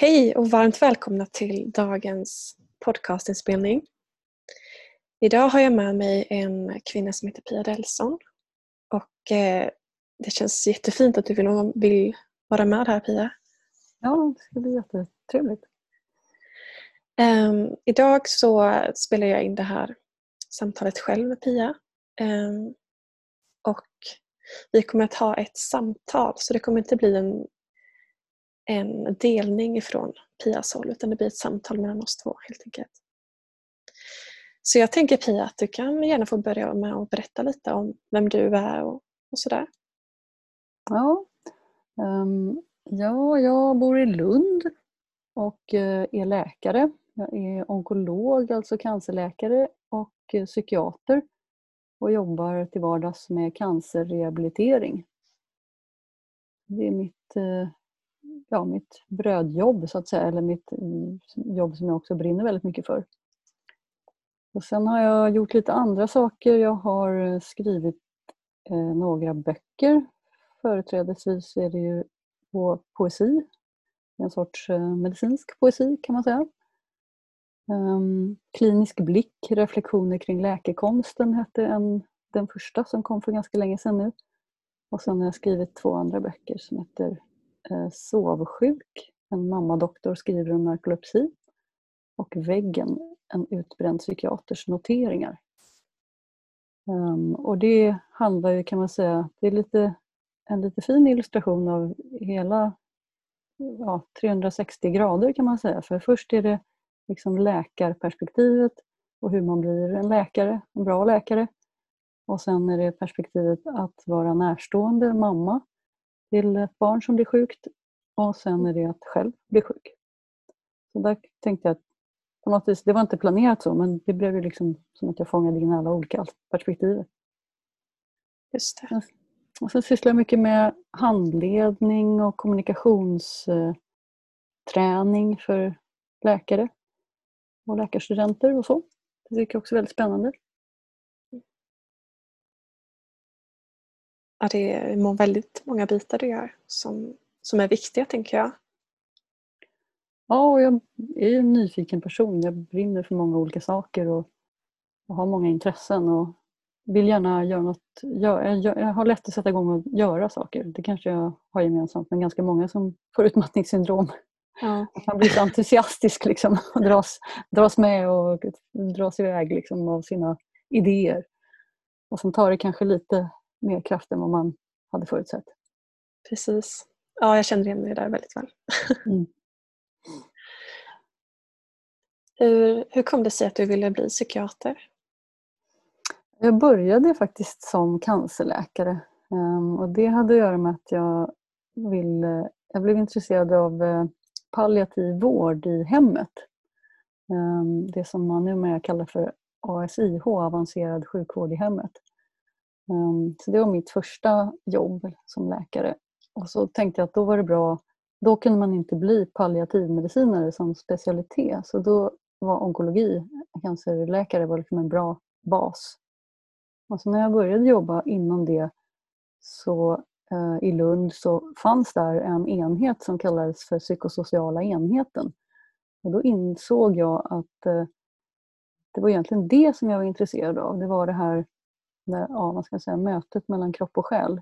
Hej och varmt välkomna till dagens podcastinspelning. Idag har jag med mig en kvinna som heter Pia Delsson. Och eh, det känns jättefint att du vill, vill vara med här Pia. Ja, det ska bli jättetrevligt. Um, idag så spelar jag in det här samtalet själv med Pia. Um, och vi kommer att ha ett samtal så det kommer inte bli en en delning ifrån Pias håll utan det blir ett samtal mellan oss två helt enkelt. Så jag tänker Pia att du kan gärna få börja med att berätta lite om vem du är och, och sådär. Ja. Um, ja, jag bor i Lund och eh, är läkare. Jag är onkolog, alltså cancerläkare och eh, psykiater och jobbar till vardags med cancerrehabilitering. Det är mitt eh, ja, mitt brödjobb så att säga, eller mitt mm, jobb som jag också brinner väldigt mycket för. Och sen har jag gjort lite andra saker. Jag har eh, skrivit eh, några böcker. Företrädesvis är det ju på poesi, en sorts eh, medicinsk poesi kan man säga. Um, klinisk blick, reflektioner kring läkekonsten hette en, den första som kom för ganska länge sedan nu. Och sen har jag skrivit två andra böcker som heter Eh, sovsjuk, en mammadoktor skriver om narkolepsi och Väggen, en utbränd psykiaters noteringar. Um, och det handlar ju kan man säga, det är lite, en lite fin illustration av hela ja, 360 grader kan man säga. För först är det liksom läkarperspektivet och hur man blir en läkare, en bra läkare. Och sen är det perspektivet att vara närstående mamma till ett barn som blir sjukt och sen är det att själv bli sjuk. Så där tänkte jag att på något vis, det var inte planerat så men det blev ju liksom som att jag fångade in alla olika perspektiv. Just det. Och sen sysslar jag mycket med handledning och kommunikationsträning för läkare och läkarstudenter och så. Det tycker jag också är väldigt spännande. Ja, det är väldigt många bitar du gör som, som är viktiga tänker jag. Ja, och jag är en nyfiken person. Jag brinner för många olika saker och, och har många intressen och vill gärna göra något. Jag, jag, jag, har lätt att sätta igång och göra saker. Det kanske jag har gemensamt med ganska många som får utmattningssyndrom. Ja. Man blir så entusiastisk liksom, och dras, dras med och dras iväg liksom, av sina idéer. Och sen tar det kanske lite mer kraft än vad man hade förutsett. Precis. Ja, jag känner igen mig där väldigt väl. Mm. hur, hur kom det sig att du ville bli psykiater? Jag började faktiskt som cancerläkare ehm, och det hade att göra med att jag, ville, jag blev intresserad av eh, palliativ vård i hemmet. Ehm, det som man numera kallar för ASIH, avancerad sjukvård i hemmet. Ehm, så det var mitt första jobb som läkare. Och så tänkte jag att då var det bra, då kunde man inte bli palliativmedicinare som specialitet. Så då var onkologi, cancerläkare, var liksom en bra bas. Och så när jag började jobba inom det så eh, i Lund så fanns där en enhet som kallades för psykosociala enheten. Och då insåg jag att eh, det var egentligen det som jag var intresserad av. Det var det här ja, vad ska jag säga, mötet mellan kropp och själ.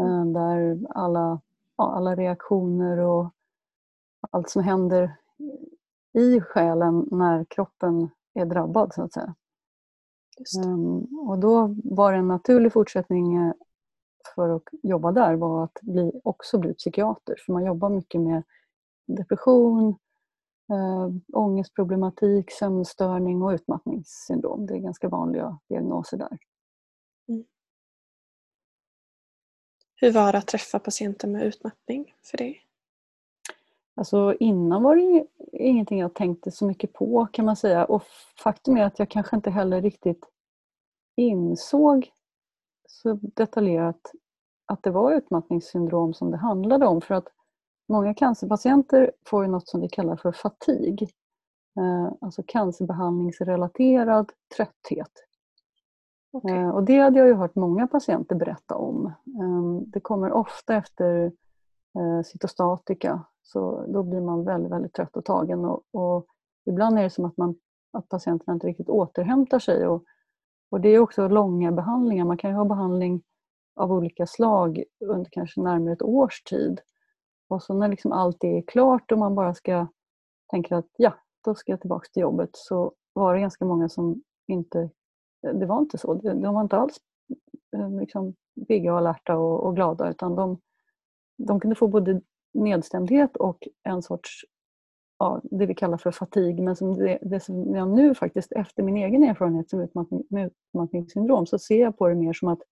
Eh, där alla, ja, alla reaktioner och allt som händer i själen när kroppen är drabbad så att säga. Um, och då var det en naturlig fortsättning eh, för att jobba där var att bli, också bli psykiater. För man jobbar mycket med depression, äh, ångestproblematik, sömnstörning och utmattningssyndrom. Det är ganska vanliga diagnoser där. Hur var det att träffa patienter med utmattning för dig? Alltså innan var det ingenting jag tänkte så mycket på kan man säga. Och faktum är att jag kanske inte heller riktigt insåg så detaljerat att det var utmattningssyndrom som det handlade om. För att många cancerpatienter får ju något som vi kallar för fatig. Eh, alltså cancerbehandlingsrelaterad trötthet. Okay. Eh, och det hade jag ju hört många patienter berätta om. Ehm, det kommer ofta efter eh, cytostatika så då blir man väldigt, väldigt trött och tagen. Och, och ibland är det som att, man, att patienterna inte riktigt återhämtar sig. Och, och det är också långa behandlingar. Man kan ju ha behandling av olika slag under kanske närmare ett års tid. Och så när liksom allt är klart och man bara ska tänka att ja, då ska jag tillbaka till jobbet så var det ganska många som inte... Det var inte så. De var inte alls eh, liksom, pigga och alerta och, och glada utan de, de kunde få både nedstämdhet och en sorts ja, det vi kallar för fatig. Men som det, det som jag nu faktiskt efter min egen erfarenhet som utmattning, med utmattningssyndrom så ser jag på det mer som att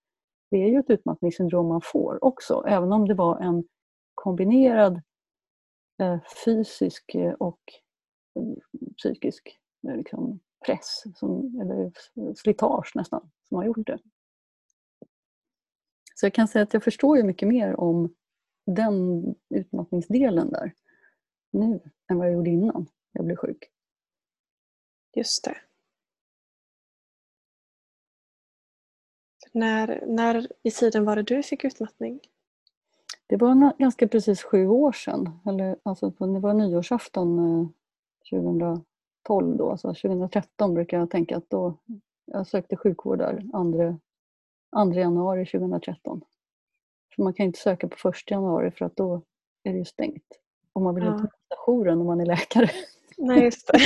det är ju ett utmattningssyndrom man får också. Även om det var en kombinerad eh, fysisk eh, och eh, psykisk eh, liksom, press, som, eller slitage nästan, som har gjort det. Så jag kan säga att jag förstår ju mycket mer om den utmattningsdelen där nu än vad jag gjorde innan jag blev sjuk. Just det. När, när i tiden var det du fick utmattning? Det var ganska precis sju år sedan. Eller, alltså, det var nyårsafton eh, 2000 12 då, alltså 2013 brukar jag tänka att då, jag sökte sjukvård där 2, 2 januari 2013. För man kan inte söka på 1 januari för att då är det ju stängt. Om man vill ja. inte missa om man är läkare. Nej, just det.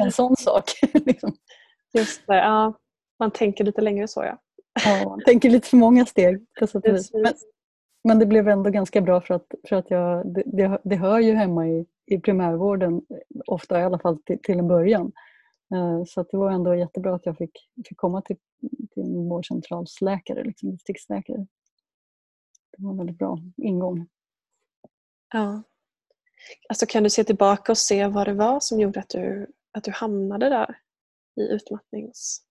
en sån sak. Liksom. Just det, ja. Man tänker lite längre så ja. ja, man tänker lite för många steg. Men, men det blev ändå ganska bra för att, för att jag, det, det hör ju hemma i i primärvården, ofta i alla fall till, till en början. Uh, så det var ändå jättebra att jag fick, fick komma till, till en vårdcentralsläkare, liksom, distriktsläkare. Det var en väldigt bra ingång. Ja. Alltså kan du se tillbaka och se vad det var som gjorde att du, att du hamnade där i utmattnings...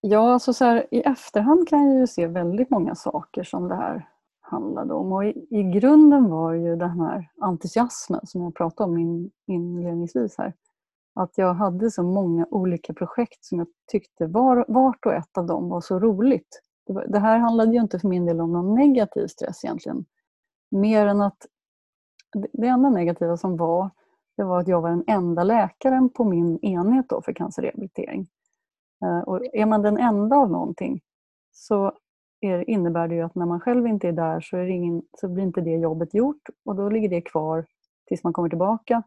Ja, alltså så här, i efterhand kan jag ju se väldigt många saker som det här handlade om. Och i, i grunden var ju den här entusiasmen som jag pratade om in, inledningsvis här. Att jag hade så många olika projekt som jag tyckte var, vart och ett av dem var så roligt. Det, var, det här handlade ju inte för min del om någon negativ stress egentligen. Mer än att det enda negativa som var, det var att jag var den enda läkaren på min enhet då för cancerrehabilitering. Eh, och är man den enda av någonting så är, innebär det ju att när man själv inte är där så, är ingen, så blir inte det jobbet gjort och då ligger det kvar tills man kommer tillbaka.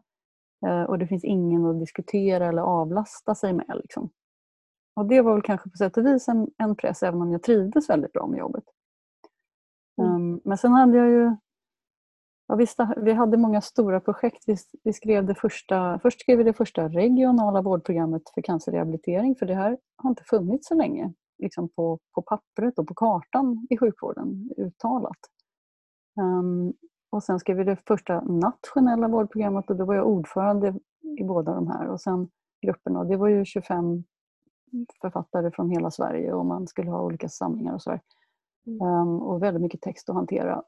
Eh, och det finns ingen att diskutera eller avlasta sig med. Liksom. Och det var väl kanske på sätt och vis en, en press även om jag trivdes väldigt bra med jobbet. Mm. Um, men sen hade jag ju Ja, vi, vi hade många stora projekt. Vi, vi, skrev det första, först skrev vi det första regionala vårdprogrammet för cancerrehabilitering för det här har inte funnits så länge liksom på, på pappret och på kartan i sjukvården uttalat. Um, och sen skrev vi det första nationella vårdprogrammet och då var jag ordförande i båda de här och sen grupperna. Det var ju 25 författare från hela Sverige och man skulle ha olika samlingar och så um, och väldigt mycket text att hantera.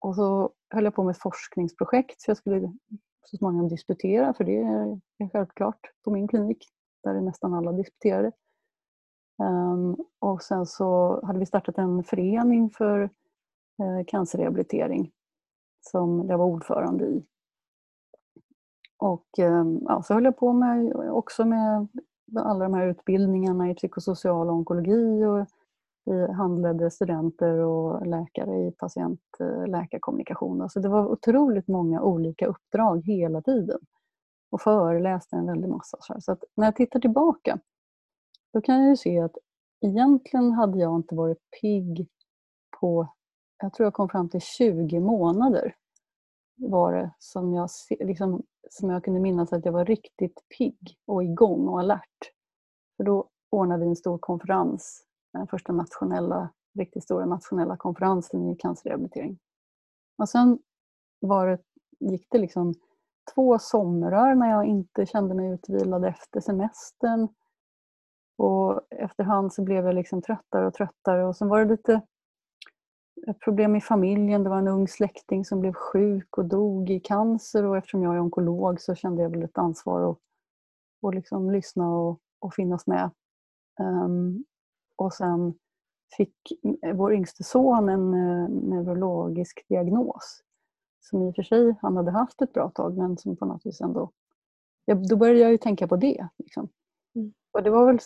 Och så höll jag på med ett forskningsprojekt så jag skulle så småningom disputera för det är självklart på min klinik där är nästan alla disputerade. Um, och sen så hade vi startat en förening för uh, cancerrehabilitering som jag var ordförande i. Och um, ja, så höll jag på med, också med alla de här utbildningarna i psykosocial onkologi och vi handledde studenter och läkare i patient-läkarkommunikation. Eh, alltså det var otroligt många olika uppdrag hela tiden. Och föreläste en väldig massa. Så att när jag tittar tillbaka då kan jag ju se att egentligen hade jag inte varit pigg på, jag tror jag kom fram till 20 månader var det som jag, liksom, som jag kunde minnas att jag var riktigt pigg och igång och alert. För då ordnade vi en stor konferens den första nationella, riktigt stora nationella konferensen i cancerrehabilitering. Och sen var det, gick det liksom två somrar när jag inte kände mig utvilad efter semestern. Och efterhand så blev jag liksom tröttare och tröttare och sen var det lite problem i familjen. Det var en ung släkting som blev sjuk och dog i cancer och eftersom jag är onkolog så kände jag väl ett ansvar att, att liksom lyssna och, och finnas med. Um, och sen fick vår yngste son en eh, neurologisk diagnos. Som i och för sig han hade haft ett bra tag men som på något vis ändå... Ja, då började jag ju tänka på det. Liksom. Mm. Och det var väl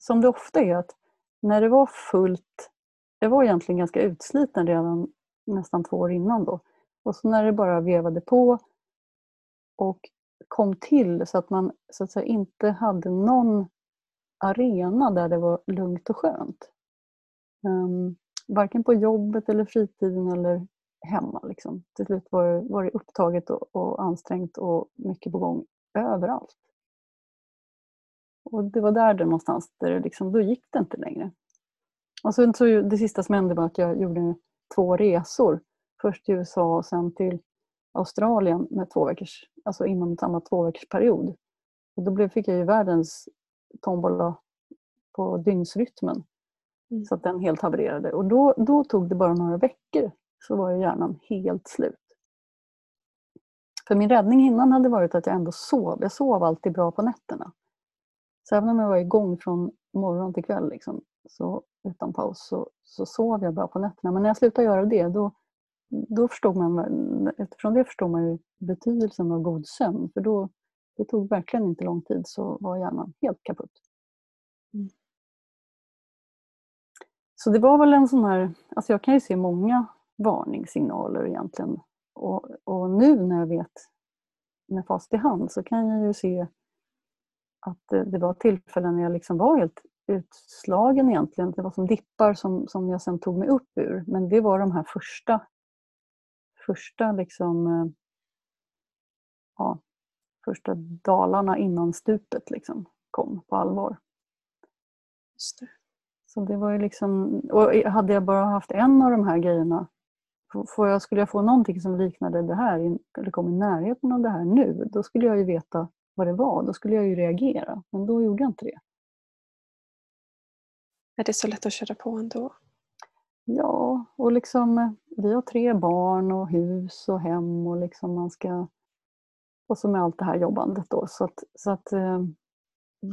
som det ofta är att när det var fullt... Jag var egentligen ganska utsliten redan nästan två år innan då. Och så när det bara vevade på och kom till så att man så att säga, inte hade någon arena där det var lugnt och skönt. Um, varken på jobbet eller fritiden eller hemma. Liksom. Till slut var det, var det upptaget och, och ansträngt och mycket på gång överallt. Och det var där det någonstans, där det liksom, då gick det inte längre. Och så, så det sista som hände var att jag gjorde två resor. Först till USA och sen till Australien med två veckors, alltså inom samma två veckors period. Och då blev, fick jag ju världens tombola på dygnsrytmen. Mm. Så att den helt havererade. Och då, då tog det bara några veckor så var ju hjärnan helt slut. För min räddning innan hade varit att jag ändå sov. Jag sov alltid bra på nätterna. Så även om jag var igång från morgon till kväll liksom, så, utan paus så, så sov jag bra på nätterna. Men när jag slutade göra det då, då förstod man, utifrån det förstod man ju betydelsen av god sömn. För då, det tog verkligen inte lång tid så var hjärnan helt kaputt. Mm. Så det var väl en sån här, alltså jag kan ju se många varningssignaler egentligen. Och, och nu när jag vet med fast i hand så kan jag ju se att det, var tillfällen när jag liksom var helt utslagen egentligen. Det var som dippar som, som jag sen tog mig upp ur. Men det var de här första, första liksom, eh, ja, första dalarna innan stupet liksom kom på allvar. Just det. Så det var ju liksom, och hade jag bara haft en av de här grejerna, får jag, skulle jag få någonting som liknade det här, eller kom i närheten av det här nu, då skulle jag ju veta vad det var. Då skulle jag ju reagera, men då gjorde jag inte det. Är det så lätt att köra på ändå? Ja, och liksom, vi har tre barn och hus och hem och liksom man ska... Och så med allt det här jobbandet då. Så att, så att eh,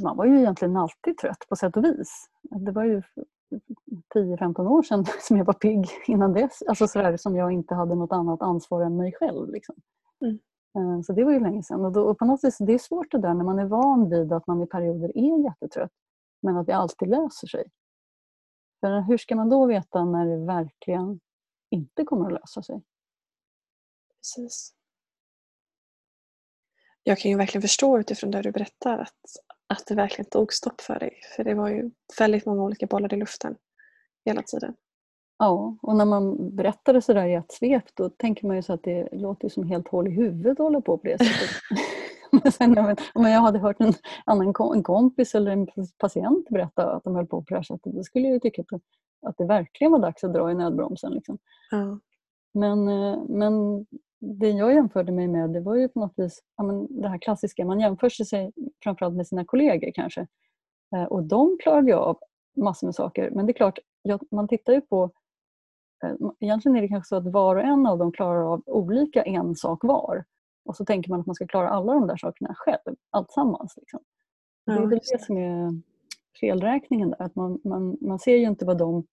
man var ju egentligen alltid trött på sätt och vis. Det var ju 10-15 år sedan som jag var pigg innan dess. Alltså sådär som jag inte hade något annat ansvar än mig själv. Liksom. Mm. Eh, så det var ju länge sedan. Och, då, och på något vis, det är svårt det där när man är van vid att man i perioder är jättetrött men att det alltid löser sig. För hur ska man då veta när det verkligen inte kommer att lösa sig? Precis. Jag kan ju verkligen förstå utifrån det du berättar att, att det verkligen tog stopp för dig. För det var ju väldigt många olika bollar i luften hela tiden. Ja, och när man berättar det sådär i ett svep då tänker man ju så att det låter som helt hål i huvudet att hålla på på det sättet. Sen, om jag hade hört en annan en kompis eller en patient berätta att de höll på på det här sättet då skulle jag tycka att, att det verkligen var dags att dra i nödbromsen. Liksom. Ja. Men, eh, men det jag jämförde mig med det var ju på något vis ja, men det här klassiska, man jämför sig framförallt med sina kollegor kanske. Eh, och de klarade ju av massor med saker men det är klart, man tittar ju på egentligen är det kanske så att var och en av dem klarar av olika en sak var. Och så tänker man att man ska klara alla de där sakerna själv, alltsammans. Liksom. Ja, det är väl det som är felräkningen där, att man, man, man ser ju inte vad de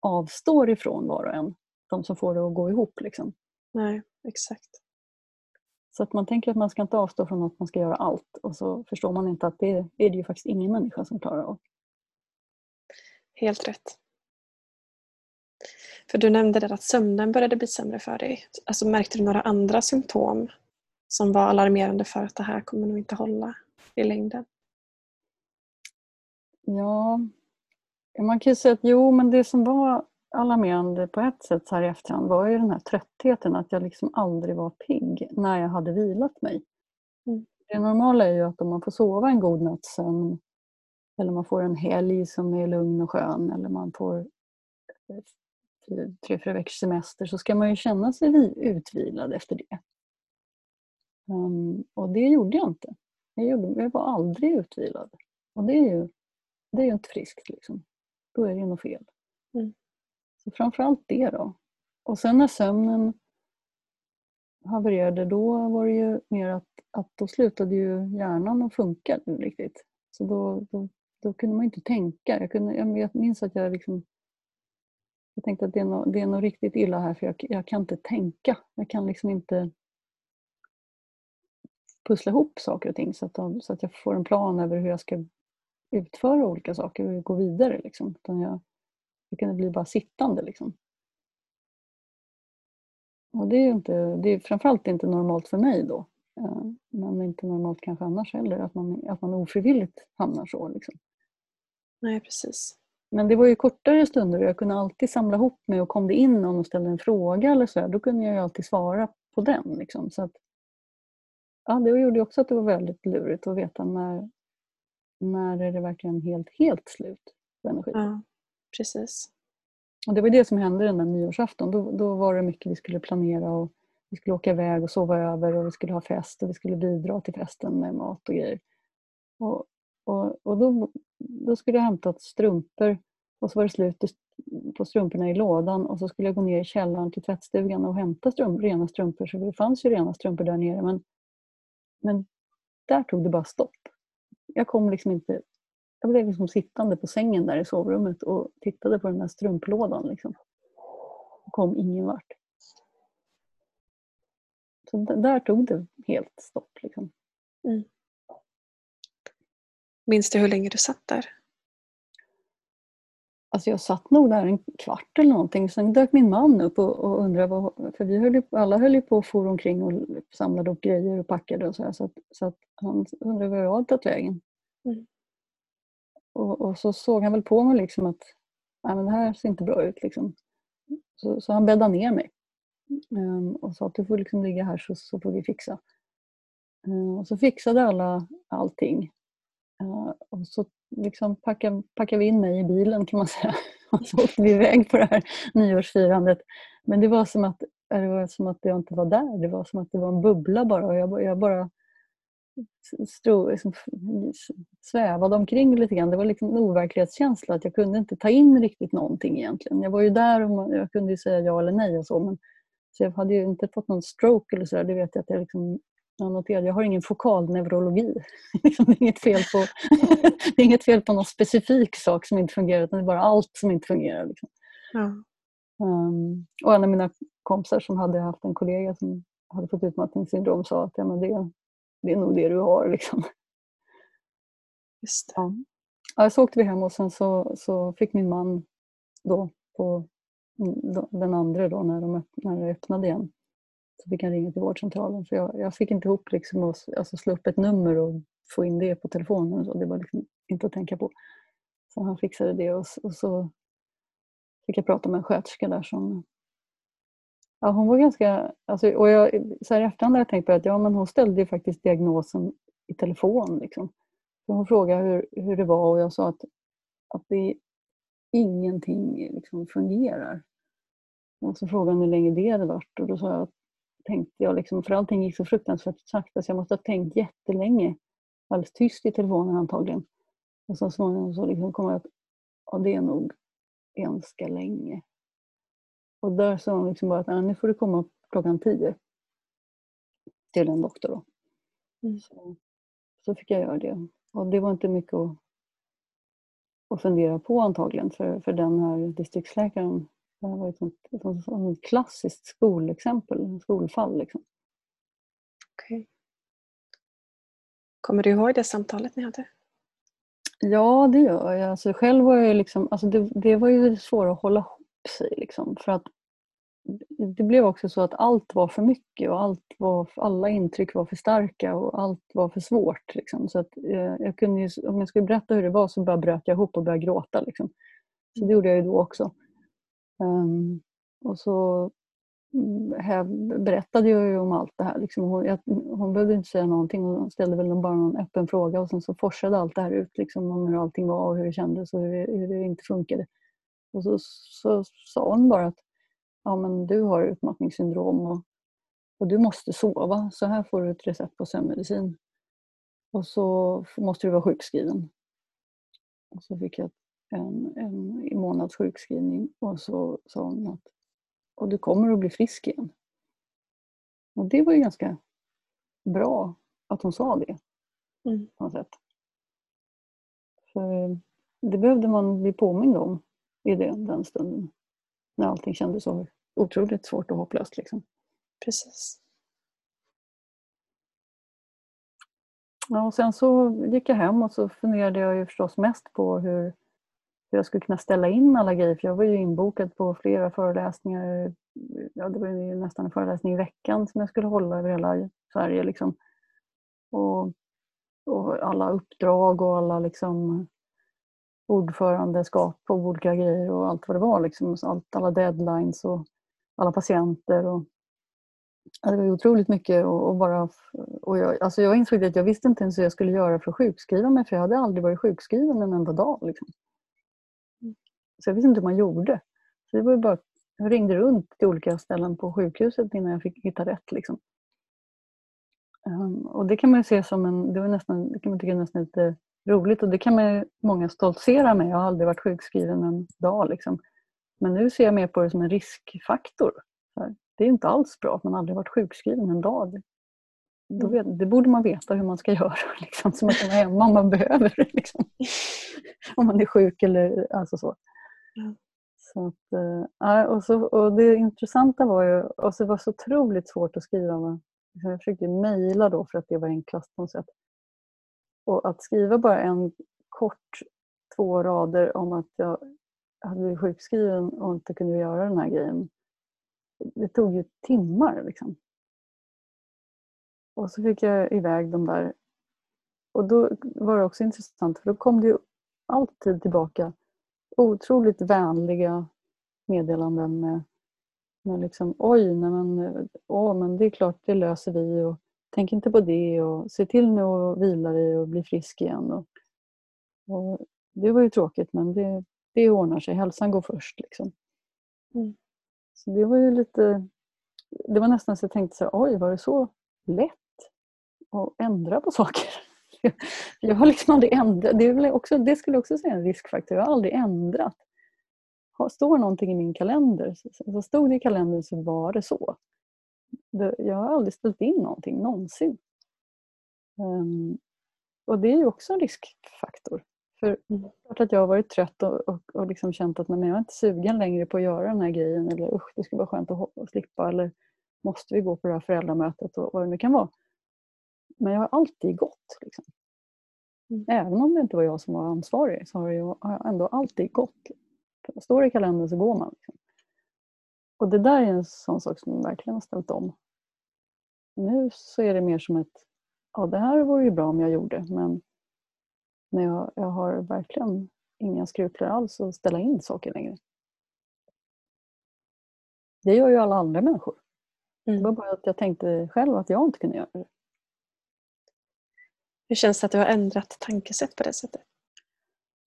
avstår ifrån var och en. De som får det att gå ihop. Liksom. Nej, exakt. Så att man tänker att man ska inte avstå från att man ska göra allt och så förstår man inte att det är det ju faktiskt ingen människa som klarar av. Helt rätt. För du nämnde där att sömnen började bli sämre för dig. Alltså, märkte du några andra symptom som var alarmerande för att det här kommer nog inte hålla i längden? Ja, man kan ju säga att jo, men det som var alarmerande på ett sätt så här i efterhand var ju den här tröttheten, att jag liksom aldrig var pigg när jag hade vilat mig. Mm. Det normala är ju att om man får sova en god natts sömn eller man får en helg som är lugn och skön eller man får tre, fyra veckors semester så ska man ju känna sig utvilad efter det. Um, och det gjorde jag inte. Jag, gjorde, jag var aldrig utvilad. Och det är ju, det är ju inte friskt. Liksom. Då är det ju något fel. Mm. Så framförallt det då. Och sen när sömnen havererade då var det ju mer att, att då slutade ju hjärnan att funka riktigt. Så då, då, då kunde man inte tänka. Jag, kunde, jag minns att jag liksom jag tänkte att det är, nog, det är nog riktigt illa här för jag, jag kan inte tänka. Jag kan liksom inte pussla ihop saker och ting så att, de, så att jag får en plan över hur jag ska utföra olika saker och gå vidare. Liksom. Utan jag, jag kan bli bara sittande. Liksom. Och det är, inte, det är framförallt inte normalt för mig då. Eh, men inte normalt kanske annars heller, att man, att man ofrivilligt hamnar så. Liksom. Nej, precis. Men det var ju kortare stunder och jag kunde alltid samla ihop mig och kom det in någon och ställde en fråga eller så då kunde jag ju alltid svara på den. Liksom. Så att, ja, det gjorde också att det var väldigt lurigt att veta när, när är det verkligen helt, helt slut på energi. Ja, precis. Och det var det som hände den där nyårsafton. Då, då var det mycket vi skulle planera och vi skulle åka iväg och sova över och vi skulle ha fest och vi skulle bidra till festen med mat och grejer. Och, och, och då, då skulle jag hämta strumpor och så var det slut på strumporna i lådan och så skulle jag gå ner i källaren till tvättstugan och hämta strump, rena strumpor. Så det fanns ju rena strumpor där nere men, men där tog det bara stopp. Jag kom liksom inte... Jag blev liksom sittande på sängen där i sovrummet och tittade på den där strumplådan. Liksom. Och kom ingen vart. Så där tog det helt stopp. Liksom. Mm. Minns du hur länge du satt där? Alltså jag satt nog där en kvart eller någonting. Sen dök min man upp och, och undrade, vad, för vi höll alla höll ju på och for omkring och samlade upp grejer och packade och så här, så, att, så att han undrade var jag hade tagit vägen. Mm. Och, och, så såg han väl på mig liksom att Nej, men det här ser inte bra ut. Liksom. Så, så han bäddade ner mig um, och sa att du får liksom ligga här så, så får vi fixa. Uh, och så fixade alla allting. Uh, och så liksom packade, packade vi in mig i bilen kan man säga. Och så åkte vi iväg på det här nyårsfirandet. Men det var som att, eh, det var som att jag inte var där. Det var som att det var en bubbla bara. Och jag, jag bara stro, liksom, svävade omkring lite grann. Det var liksom en overklighetskänsla att jag kunde inte ta in riktigt någonting egentligen. Jag var ju där och jag kunde säga ja eller nej och så. Men, så jag hade ju inte fått någon stroke eller sådär. Det vet jag att jag liksom jag noterade, jag har ingen fokalneurologi. Det, är inget fel på, det är inget fel på någon specifik sak som inte fungerar utan det är bara allt som inte fungerar. Liksom. Ja. Um, och en av mina kompisar som hade haft en kollega som hade fått utmattningssyndrom sa att ja, men det, det är nog det du har. Liksom. Just ja. ja. Så åkte vi hem och sen så, så fick min man då på den andra då när, de, när det öppnade igen så fick han ringa till vårdcentralen. För jag, jag fick inte ihop liksom att alltså slå upp ett nummer och få in det på telefonen. Så det var liksom inte att tänka på. Så han fixade det och, och så fick jag prata med en sköterska där som Ja, hon var ganska... Alltså, och jag, så här i efterhand har jag tänkt på att ja, men hon ställde ju faktiskt diagnosen i telefon. Liksom. Så hon frågade hur, hur det var och jag sa att, att det ingenting liksom fungerar. Och så frågade hon hur länge det hade varit och då sa jag att tänkte jag, liksom, för allting gick så fruktansvärt sakta så jag måste ha tänkt jättelänge. Alldeles tyst i telefonen antagligen. Och så småningom så liksom kom jag att ja, det är nog ganska länge. Och där sa hon liksom bara att nu får du komma klockan tio till en doktor. Då. Mm. Så, så fick jag göra det. Och det var inte mycket att, att fundera på antagligen för, för den här distriktsläkaren det har varit ett, ett, ett klassiskt skolexempel, skolfall. Liksom. Okay. Kommer du ihåg det samtalet ni hade? Ja, det gör jag. Alltså, själv var jag liksom, alltså det, det var ju svårt att hålla ihop sig. Liksom, för att det blev också så att allt var för mycket och allt var, alla intryck var för starka och allt var för svårt. Liksom. Så att, eh, jag kunde ju, om jag skulle berätta hur det var så bara bröt jag ihop och började gråta. Liksom. Så det gjorde jag ju då också. Um, och så mm, här berättade jag ju om allt det här. Liksom hon, jag, hon behövde inte säga någonting. Hon ställde väl bara någon öppen fråga och sen så forsade allt det här ut liksom, om hur allting var och hur det kändes och hur det, hur det inte funkade. Och så, så sa hon bara att ja, men du har utmattningssyndrom och, och du måste sova. Så här får du ett recept på sömnmedicin. Och så måste du vara sjukskriven. Och så fick jag en, en månads sjukskrivning och så sa hon att och du kommer att bli frisk igen. Och det var ju ganska bra att hon sa det. Mm. På något sätt. För det behövde man bli påmind om i det, den stunden. När allting kändes så otroligt svårt och hopplöst. Liksom. Precis. Ja, och sen så gick jag hem och så funderade jag ju förstås mest på hur, hur jag skulle kunna ställa in alla grejer. För jag var ju inbokad på flera föreläsningar. Ja, det var ju nästan en föreläsning i veckan som jag skulle hålla över hela Sverige. Liksom. Och, och alla uppdrag och alla liksom ordförandeskap på olika grejer och allt vad det var. Liksom. Allt, alla deadlines och alla patienter. Och, det var otroligt mycket och, och bara... Och jag, alltså jag insåg att jag visste inte ens hur jag skulle göra för att sjukskriva mig för jag hade aldrig varit sjukskriven en enda dag. Liksom. Så jag visste inte hur man gjorde. Så det var bara, jag ringde runt till olika ställen på sjukhuset innan jag fick hitta rätt. Liksom. Um, och det kan man se som en, det, var nästan, det kan man tycka är nästan lite roligt och det kan man många stoltsera med. Jag har aldrig varit sjukskriven en dag. Liksom. Men nu ser jag mer på det som en riskfaktor. Det är inte alls bra att man aldrig varit sjukskriven en dag. Mm. vet, det borde man veta hur man ska göra, liksom, så man kan vara hemma om man behöver. Liksom. om man är sjuk eller alltså så. Så att, äh, och, så, och Det intressanta var ju, och så var det så otroligt svårt att skriva. Jag försökte mejla då för att det var enklast på något sätt. Och att skriva bara en kort två rader om att jag hade blivit sjukskriven och inte kunde göra den här grejen. Det tog ju timmar liksom. Och så fick jag iväg de där. Och då var det också intressant för då kom det ju alltid tillbaka otroligt vänliga meddelanden med, med liksom oj, nej men, åh, men det är klart det löser vi och tänk inte på det och se till nu att vila dig och bli frisk igen. Och, och det var ju tråkigt men det, det ordnar sig, hälsan går först. Liksom. Mm. Så det var ju lite... Det var nästan så jag tänkte så här, oj, var det så lätt att ändra på saker? Jag har liksom aldrig ändrat. Det, är också, det skulle jag också säga en riskfaktor. Jag har aldrig ändrat. Står någonting i min kalender, så stod det i kalendern så var det så. Jag har aldrig ställt in någonting någonsin. Um, och det är ju också en riskfaktor. För mm. klart att jag har varit trött och, och, och liksom känt att nej, jag är inte sugen längre på att göra den här grejen. Eller usch, det skulle vara skönt att, att slippa. Eller måste vi gå på det här föräldramötet och vad det nu kan vara. Men jag har alltid gått. Liksom. Mm. Även om det inte var jag som var ansvarig så har jag, har jag ändå alltid gått. Står det i kalendern så går man. Liksom. Och det där är en sån sak som verkligen har ställt om. Nu så är det mer som ett, ja det här vore ju bra om jag gjorde men, men jag, jag har verkligen inga skrupler alls att ställa in saker längre. Det gör ju alla andra människor. Mm. Det var bara att jag tänkte själv att jag inte kunde göra det. Hur känns det att du har ändrat tankesätt på det sättet?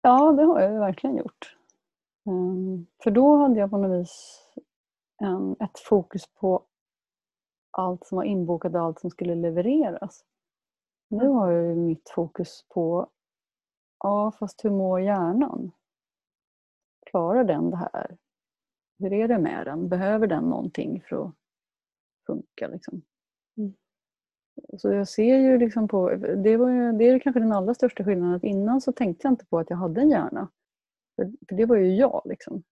Ja, det har jag verkligen gjort. Um, för då hade jag på något vis en, ett fokus på allt som var inbokat och allt som skulle levereras. Nu har jag mitt fokus på, ja fast hur mår hjärnan? Klarar den det här? Hur är det med den? Behöver den någonting för att funka? Liksom? Mm. Så jag ser ju liksom på, det, var ju, det är kanske den allra största skillnaden, att innan så tänkte jag inte på att jag hade en hjärna. För, för det var ju jag. Liksom.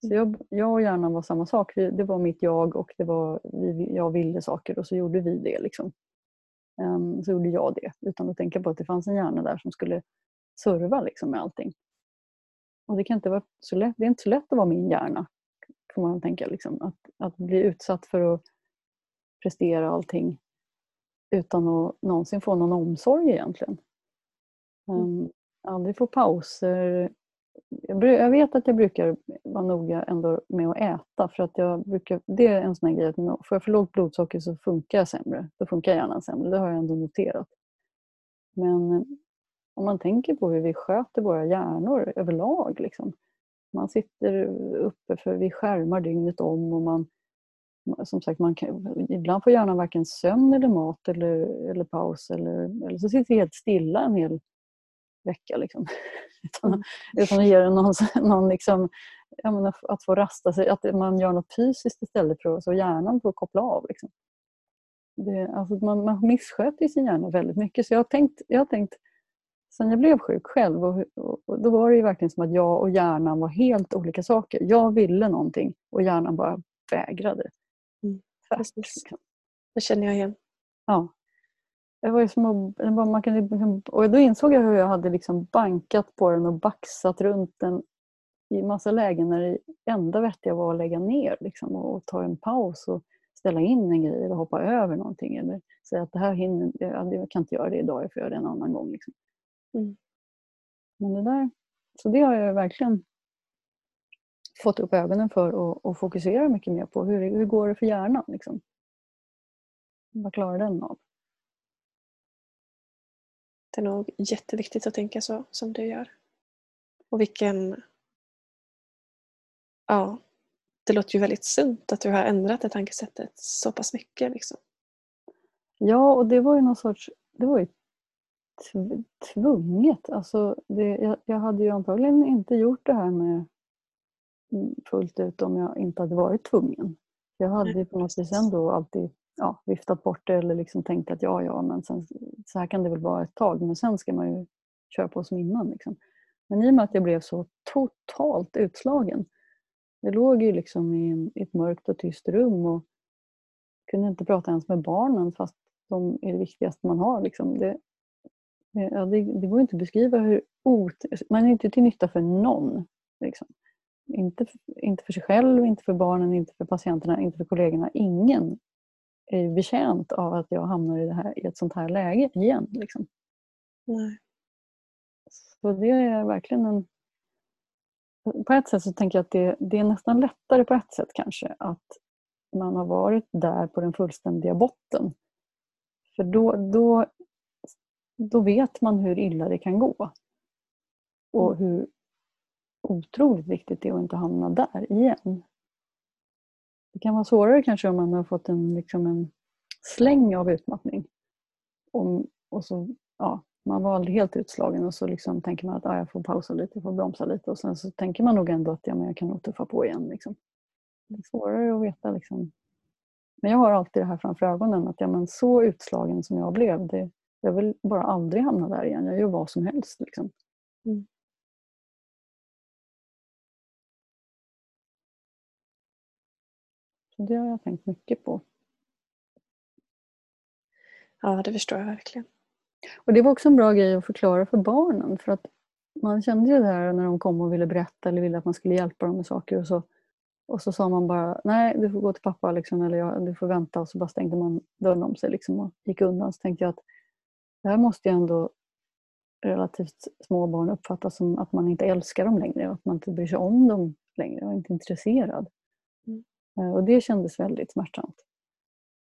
Så jag, jag och hjärnan var samma sak. Det var mitt jag och det var, jag ville saker och så gjorde vi det. Liksom. Um, så gjorde jag det utan att tänka på att det fanns en hjärna där som skulle serva liksom, med allting. Och det, kan inte vara så lätt, det är inte så lätt att vara min hjärna. Får man tänka. Liksom. Att, att bli utsatt för att prestera allting utan att någonsin få någon omsorg egentligen. Um, aldrig få pauser, jag vet att jag brukar vara noga ändå med att äta för att jag brukar, det är en sån här grej att får jag för lågt blodsocker så funkar jag sämre. Då funkar hjärnan sämre, det har jag ändå noterat. Men om man tänker på hur vi sköter våra hjärnor överlag. Liksom. Man sitter uppe för vi skärmar dygnet om och man, som sagt, man kan, ibland får hjärnan varken sömn eller mat eller, eller paus eller, eller så sitter vi helt stilla en hel vecka. Liksom. utan, mm. utan att ge den någon, någon liksom, menar, att få rasta sig, att man gör något fysiskt istället för att, så hjärnan får koppla av. Liksom. Det, alltså man, man missköter sin hjärna väldigt mycket. Så jag har tänkt, jag har tänkt sen jag blev sjuk själv och, och, och då var det verkligen som att jag och hjärnan var helt olika saker. Jag ville någonting och hjärnan bara vägrade. Precis. Det känner jag igen. Ja. Det var ju som att, man kunde, liksom- och då insåg jag hur jag hade liksom bankat på den och baxat runt den i massa lägen när det enda vettiga var att lägga ner liksom, och ta en paus och ställa in en grej eller hoppa över någonting eller säga att det här hinner, jag, jag kan inte göra det idag, jag får göra det en annan gång. Liksom. Mm. Men det där, så det har jag verkligen fått upp ögonen för och, och fokusera mycket mer på. Hur, hur går det för hjärnan? Liksom? Vad klarar den av? Det är nog jätteviktigt att tänka så som du gör. Och vilken... Ja, det låter ju väldigt sunt att du har ändrat det tankesättet så pass mycket. Liksom. Ja, och det var ju någon sorts... Det var ju tv- tvunget. Alltså det, jag, jag hade ju antagligen inte gjort det här med fullt ut om jag inte hade varit tvungen. Jag hade ju på något vis ändå alltid ja, viftat bort det eller liksom tänkt att ja, ja, men sen, så här kan det väl vara ett tag. Men sen ska man ju köra på som innan. Liksom. Men i och med att jag blev så totalt utslagen. Jag låg ju liksom i, en, i ett mörkt och tyst rum och kunde inte prata ens med barnen fast de är det viktigaste man har. Liksom. Det, det- ja, det, det går inte att beskriva hur ot... Man är inte till nytta för någon. Liksom. Inte, för- inte för sig själv, inte för barnen, inte för patienterna, inte för kollegorna. Ingen är betjänt av att jag hamnar i, det här, i ett sånt här läge igen. Liksom. Nej. Så det är verkligen en... På ett sätt så tänker jag att det, det är nästan lättare på ett sätt kanske att man har varit där på den fullständiga botten. För då, då, då vet man hur illa det kan gå. Och hur otroligt viktigt det är att inte hamna där igen. Det kan vara svårare kanske om man har fått en, liksom en släng av utmattning. Och, och så, ja, man var aldrig helt utslagen och så liksom tänker man att ah, jag får pausa lite, jag får bromsa lite och sen så tänker man nog ändå att ja, men jag kan nog tuffa på igen. Liksom. Det är svårare att veta. Liksom. Men jag har alltid det här framför ögonen att ja, men så utslagen som jag blev, det, jag vill bara aldrig hamna där igen. Jag gör vad som helst. Liksom. Mm. Det har jag tänkt mycket på. Ja, det förstår jag verkligen. Och det var också en bra grej att förklara för barnen. För att man kände ju det här när de kom och ville berätta eller ville att man skulle hjälpa dem med saker. Och så, och så sa man bara, nej du får gå till pappa liksom, eller jag, du får vänta. Och så bara stängde man dörren om sig liksom, och gick undan. Så tänkte jag att det här måste ju ändå relativt små barn uppfatta som att man inte älskar dem längre. Och att man inte bryr sig om dem längre och inte är intresserad. Eh, Och det kändes väldigt smärtsamt.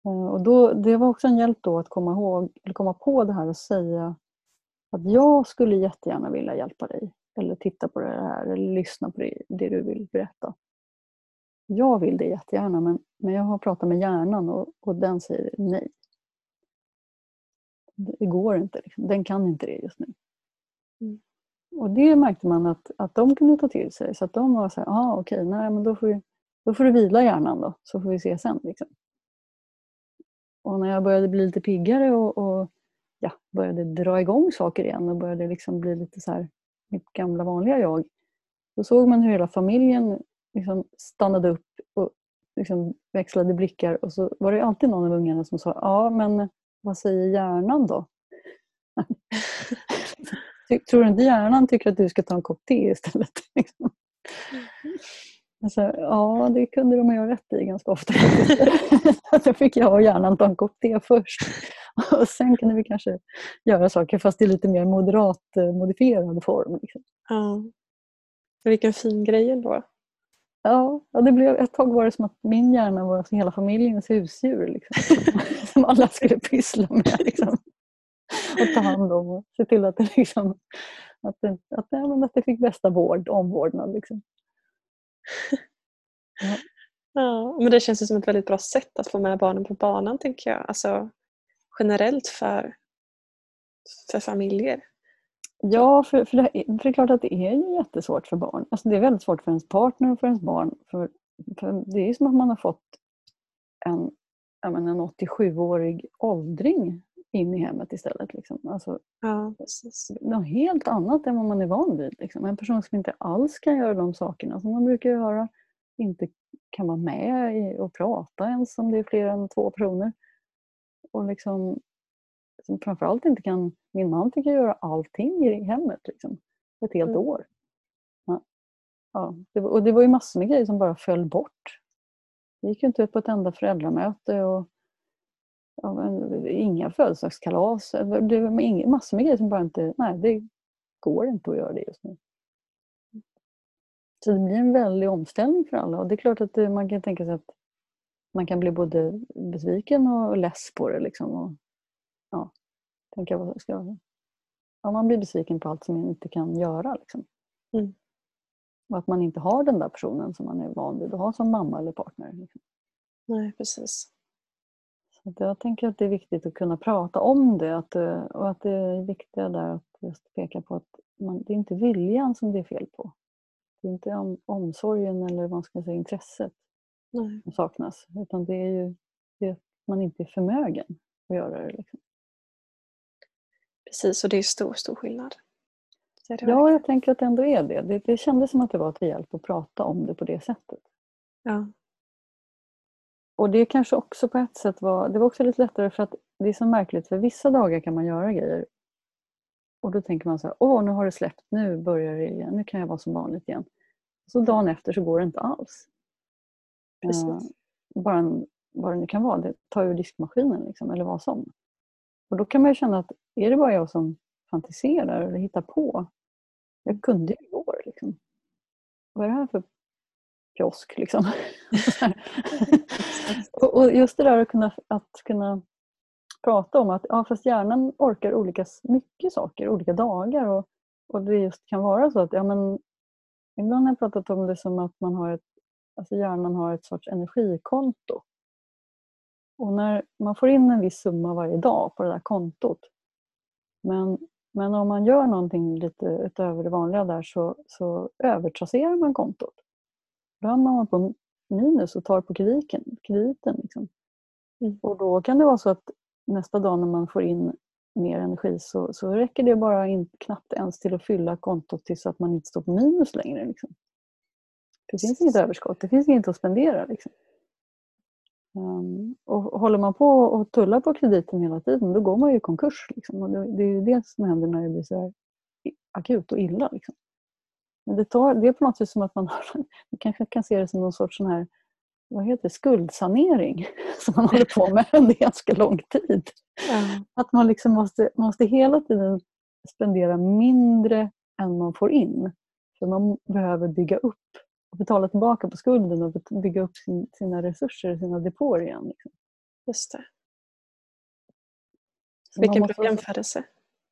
Eh, Och då, det var också en hjälp då att komma, ihåg, eller komma på det här och säga att jag skulle jättegärna vilja hjälpa dig. Eller titta på det här eller lyssna på det, det du vill berätta. Jag vill det jättegärna men, men jag har pratat med hjärnan och, och den säger nej. Det går inte. Liksom. Den kan inte det just nu. Mm. Och det märkte man att, att de kunde ta till sig. Så att de var så här, ah, okej, nej men då får, vi, då får du vila hjärnan då. Så får vi se sen. Liksom. Och när jag började bli lite piggare och, och ja, började dra igång saker igen och började liksom bli lite så här mitt gamla vanliga jag. Då såg man hur hela familjen liksom stannade upp och liksom växlade blickar och så var det alltid någon av ungarna som sa ja men vad säger hjärnan då? Tror du inte hjärnan tycker att du ska ta en kopp te istället? Liksom. Mm. Alltså, ja, det kunde de ha rätt i ganska ofta. Då fick jag och hjärnan ta en kopp te först. Och sen kunde vi kanske göra saker fast i lite mer moderat eh, modifierad form. Liksom. Ja. Vilken fin grej ändå. Ja, ja, det blev, ett tag var det som att min hjärna var som hela familjens husdjur. Liksom. som alla skulle pyssla med. Liksom. Och ta hand om och se till att det, liksom, att det, att, ja, att det fick bästa vård, omvårdnad. Liksom. Ja, men det känns ju som ett väldigt bra sätt att få med barnen på banan tänker jag. Alltså generellt för, för familjer. Ja, för, för, det, för det är klart att det är ju jättesvårt för barn. Alltså det är väldigt svårt för ens partner och för ens barn. För, för det är som att man har fått en, menar, en 87-årig åldring in i hemmet istället. Liksom. Alltså, Ja, precis. något helt annat än vad man är van vid. Liksom. En person som inte alls kan göra de sakerna som man brukar göra, inte kan vara med i och prata ens om det är fler än två personer. Och liksom, som framförallt inte kan, min man fick göra allting i hemmet liksom, ett helt Mm. år. Ja. Ja, det, var- och det var ju massor med grejer som bara föll bort. Vi gick ju inte ut på ett enda föräldramöte och inga födelsedagskalas. Det inga- massor med grejer som bara inte, nej det går inte att göra det just nu. Så det blir en väldig omställning för alla och det är klart att det, man kan tänka sig att man kan bli både besviken och less på det. Liksom, och, ja, tänka vad ska jag... Ja, man blir besviken på allt som man inte kan göra. Liksom. Mm. Och att man inte har den där personen som man är van vid att ha som mamma eller partner. Liksom. Nej, precis. Så jag tänker att det är viktigt att kunna prata om det att, eh, och att det är viktigt där att just peka på att man, det är inte viljan som det är fel på. Det är inte om, omsorgen eller vad ska säga, intresset Nej. som saknas utan det är ju det att man inte är förmögen att göra det. Liksom. Precis, och det är stor, stor skillnad. Ja, verkligen. jag tänker att det ändå är det. det. Det kändes som att det var till hjälp att prata om det på det sättet. ja. Och det kanske också på ett sätt var, det var också lite lättare för att det är så märkligt för vissa dagar kan man göra grejer och då tänker man så här, åh nu har det släppt, nu börjar det igen, nu kan jag vara som vanligt igen. Så dagen efter så går det inte alls. Precis. Eh, bara en, vad det nu kan vara, det tar ur diskmaskinen liksom, eller vad som. Och då kan man ju känna att är det bara jag som fantiserar eller hittar på? Jag kunde ju igår liksom. Vad är det här för kiosk liksom? Och, och just det där att kunna, att kunna prata om att ja, fast hjärnan orkar olika mycket saker, olika dagar. Och, och det just kan vara så att ja, men, ibland har jag pratat om det som att man har ett, alltså hjärnan har ett sorts energikonto. Och när man får in en viss summa varje dag på det där kontot. Men, men om man gör någonting lite utöver det vanliga där så, så övertrasserar man kontot. Då hamnar man på minus och tar på krediten. krediten liksom. Mm. Och då kan det vara så att nästa dag när man får in mer energi så, så räcker det bara in, knappt ens till att fylla kontot tills att man inte står på minus längre. Liksom. Det finns inget överskott, det finns inget att spendera. Liksom. Um, och håller man på och tullar på krediten hela tiden då går man ju i konkurs. Liksom. Och det, det är ju det som händer när det blir så akut och illa. Liksom. Men det, tar, det är på något sätt som att man, har, man kanske kan se det som någon sorts sån här, vad heter det, skuldsanering som man håller på med under ganska lång tid. Ja. Att man liksom måste, måste hela tiden spendera mindre än man får in. För man behöver bygga upp och betala tillbaka på skulden och bygga upp sin, sina resurser, sina depåer igen. Liksom. Just det. Så Vilken bra jämförelse.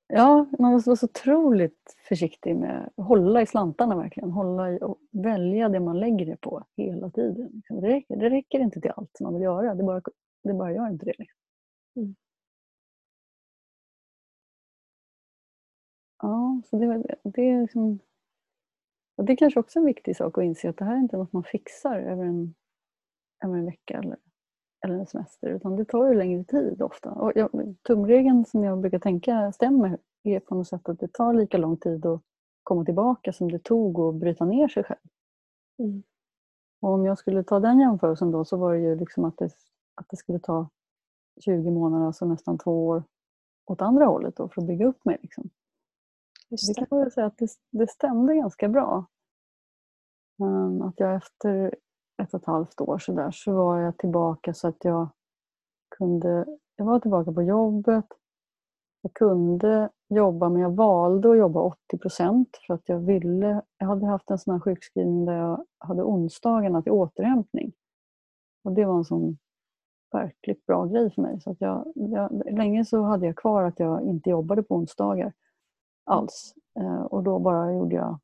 Ja, man måste vara så otroligt försiktig med att hålla i slantarna verkligen. Hålla i och välja det man lägger det på hela tiden. Liksom. Det, räcker, det räcker inte till allt som man vill göra. Det bara, det bara gör inte det. Liksom. Mm. Ja, så det, det är liksom... Det är kanske också en viktig sak att inse att det här är inte något man fixar över en, över en vecka eller, eller en semester. Utan det tar ju längre tid ofta. Och jag, tumregeln som jag brukar tänka stämmer är på något sätt att det tar lika lång tid att komma tillbaka som det tog att bryta ner sig själv. Mm. Och om jag skulle ta den jämförelsen då så var det ju liksom att det, att det skulle ta 20 månader, alltså nästan två år åt andra hållet då för att bygga upp mig. Liksom. Just Det det. kan man säga att det, det stämde ganska bra. Ehm, att jag efter ett och ett halvt år så, där, så var jag tillbaka så att jag kunde... Jag var tillbaka på jobbet. Jag kunde jobba men jag valde att jobba 80 procent för att jag ville... Jag hade haft en sån här sjukskrivning där jag hade onsdagarna till återhämtning. Och det var en sån verkligt bra grej för mig. Så att jag, jag, länge så hade jag kvar att jag inte jobbade på onsdagar alls. Eh, och då bara gjorde jag...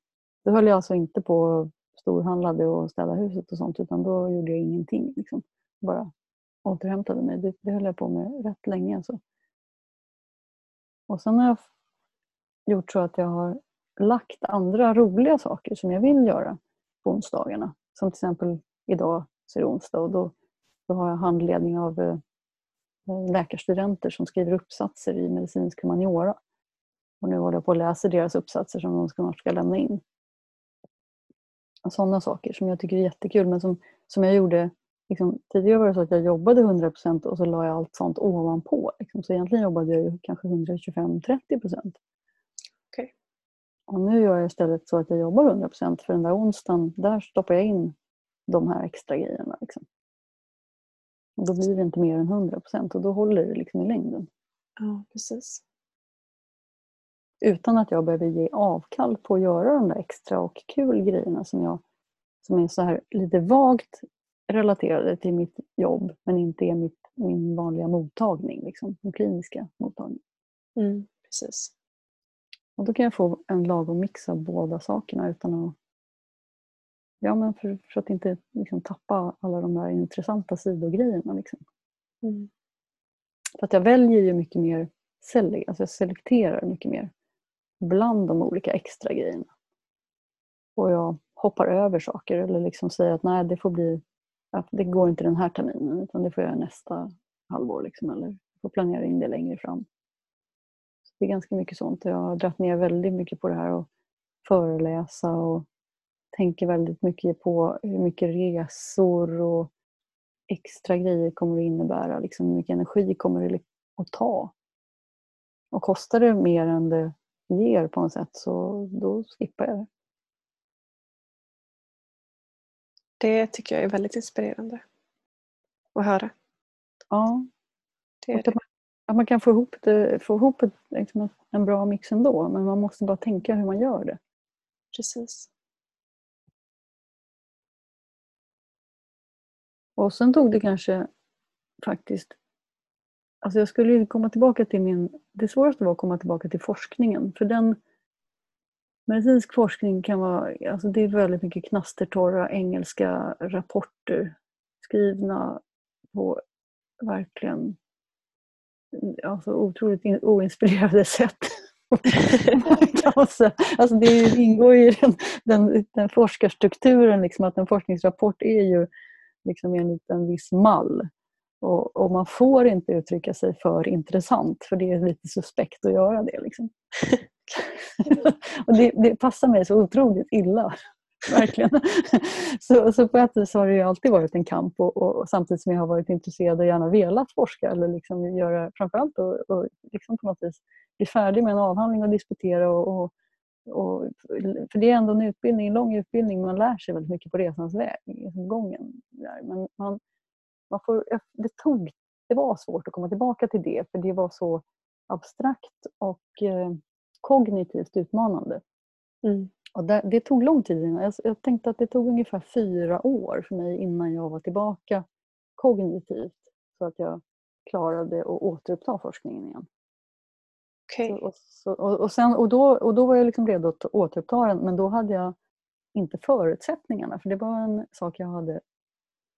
Då höll jag alltså inte på storhandlade och städade huset och sånt utan då gjorde jag ingenting. Liksom. Bara återhämtade mig. Det, det höll jag på med rätt länge. Alltså. Och sen har jag gjort så att jag har lagt andra roliga saker som jag vill göra på onsdagarna. Som till exempel idag så är det onsdag och då, då har jag handledning av eh, läkarstudenter som skriver uppsatser i medicinsk humaniora. Och nu håller jag på att läsa deras uppsatser som de snart ska lämna in. Sådana saker som jag tycker är jättekul men som, som jag gjorde liksom, tidigare var det så att jag jobbade 100% och så la jag allt sånt ovanpå. Liksom. Så egentligen jobbade jag ju kanske 125-30%. Okay. Och nu gör jag istället så att jag jobbar 100% för den där onsdagen, där stoppar jag in de här extra grejerna. Liksom. Och då blir det inte mer än 100% och då håller det liksom i längden. Ja, precis. Utan att jag behöver ge avkall på att göra de där extra och kul grejerna som, jag, som är så här lite vagt relaterade till mitt jobb men inte är mitt, min vanliga mottagning, liksom, min kliniska mottagning. Mm, precis. Och då kan jag få en lagom mix av båda sakerna utan att Ja, men för, för att inte liksom, tappa alla de där intressanta sidogrejerna. Liksom. Mm. För att jag väljer ju mycket mer, alltså jag selekterar mycket mer bland de olika extra grejerna. Och jag hoppar över saker eller liksom säger att nej, det får bli att det går inte den här terminen utan det får jag göra nästa halvår. Liksom, eller får planera in det längre fram. Så det är ganska mycket sånt. Jag har dragit ner väldigt mycket på det här och föreläsa och tänker väldigt mycket på hur mycket resor och extra grejer kommer det innebära. Liksom hur mycket energi kommer det att ta? Och kostar det mer än det ger på något sätt så då skippar jag det. Det tycker jag är väldigt inspirerande att höra. Ja. Det är det. Att man kan få ihop, det, få ihop ett, liksom en bra mix ändå men man måste bara tänka hur man gör det. Precis. Och sen tog det kanske faktiskt... Alltså jag skulle komma tillbaka till min... Det svåraste var att komma tillbaka till forskningen. För den... Medicinsk forskning kan vara... Alltså det är väldigt mycket knastertorra engelska rapporter skrivna på verkligen alltså otroligt oinspirerade sätt. alltså, alltså det ingår ju i den, den, den forskarstrukturen, liksom, att en forskningsrapport är ju liksom enligt en viss mall. Och, och, man får inte uttrycka sig för intressant för det är lite suspekt att göra det. Liksom. och det, det, passar mig så otroligt illa. Verkligen. så, så på ett vis har det ju alltid varit en kamp och, och, och, samtidigt som jag har varit intresserad och gärna velat forska eller liksom göra framförallt och, och liksom på något vis bli färdig med en avhandling och disputera och, och, för det är ändå en utbildning, en lång utbildning, man lär sig väldigt mycket på resans väg, liksom gången. Där. Men man, man får, det, tog, det var svårt att komma tillbaka till det, för det var så abstrakt och eh, kognitivt utmanande. Mm. Och det, det, tog lång tid. Innan. Jag, jag tänkte att det tog ungefär fyra år för mig innan jag var tillbaka kognitivt så att jag klarade att återuppta forskningen igen. Okay. Så, och, så, och, och, sen, och, då, och då var jag liksom redo att återuppta den men då hade jag inte förutsättningarna för det var en sak jag hade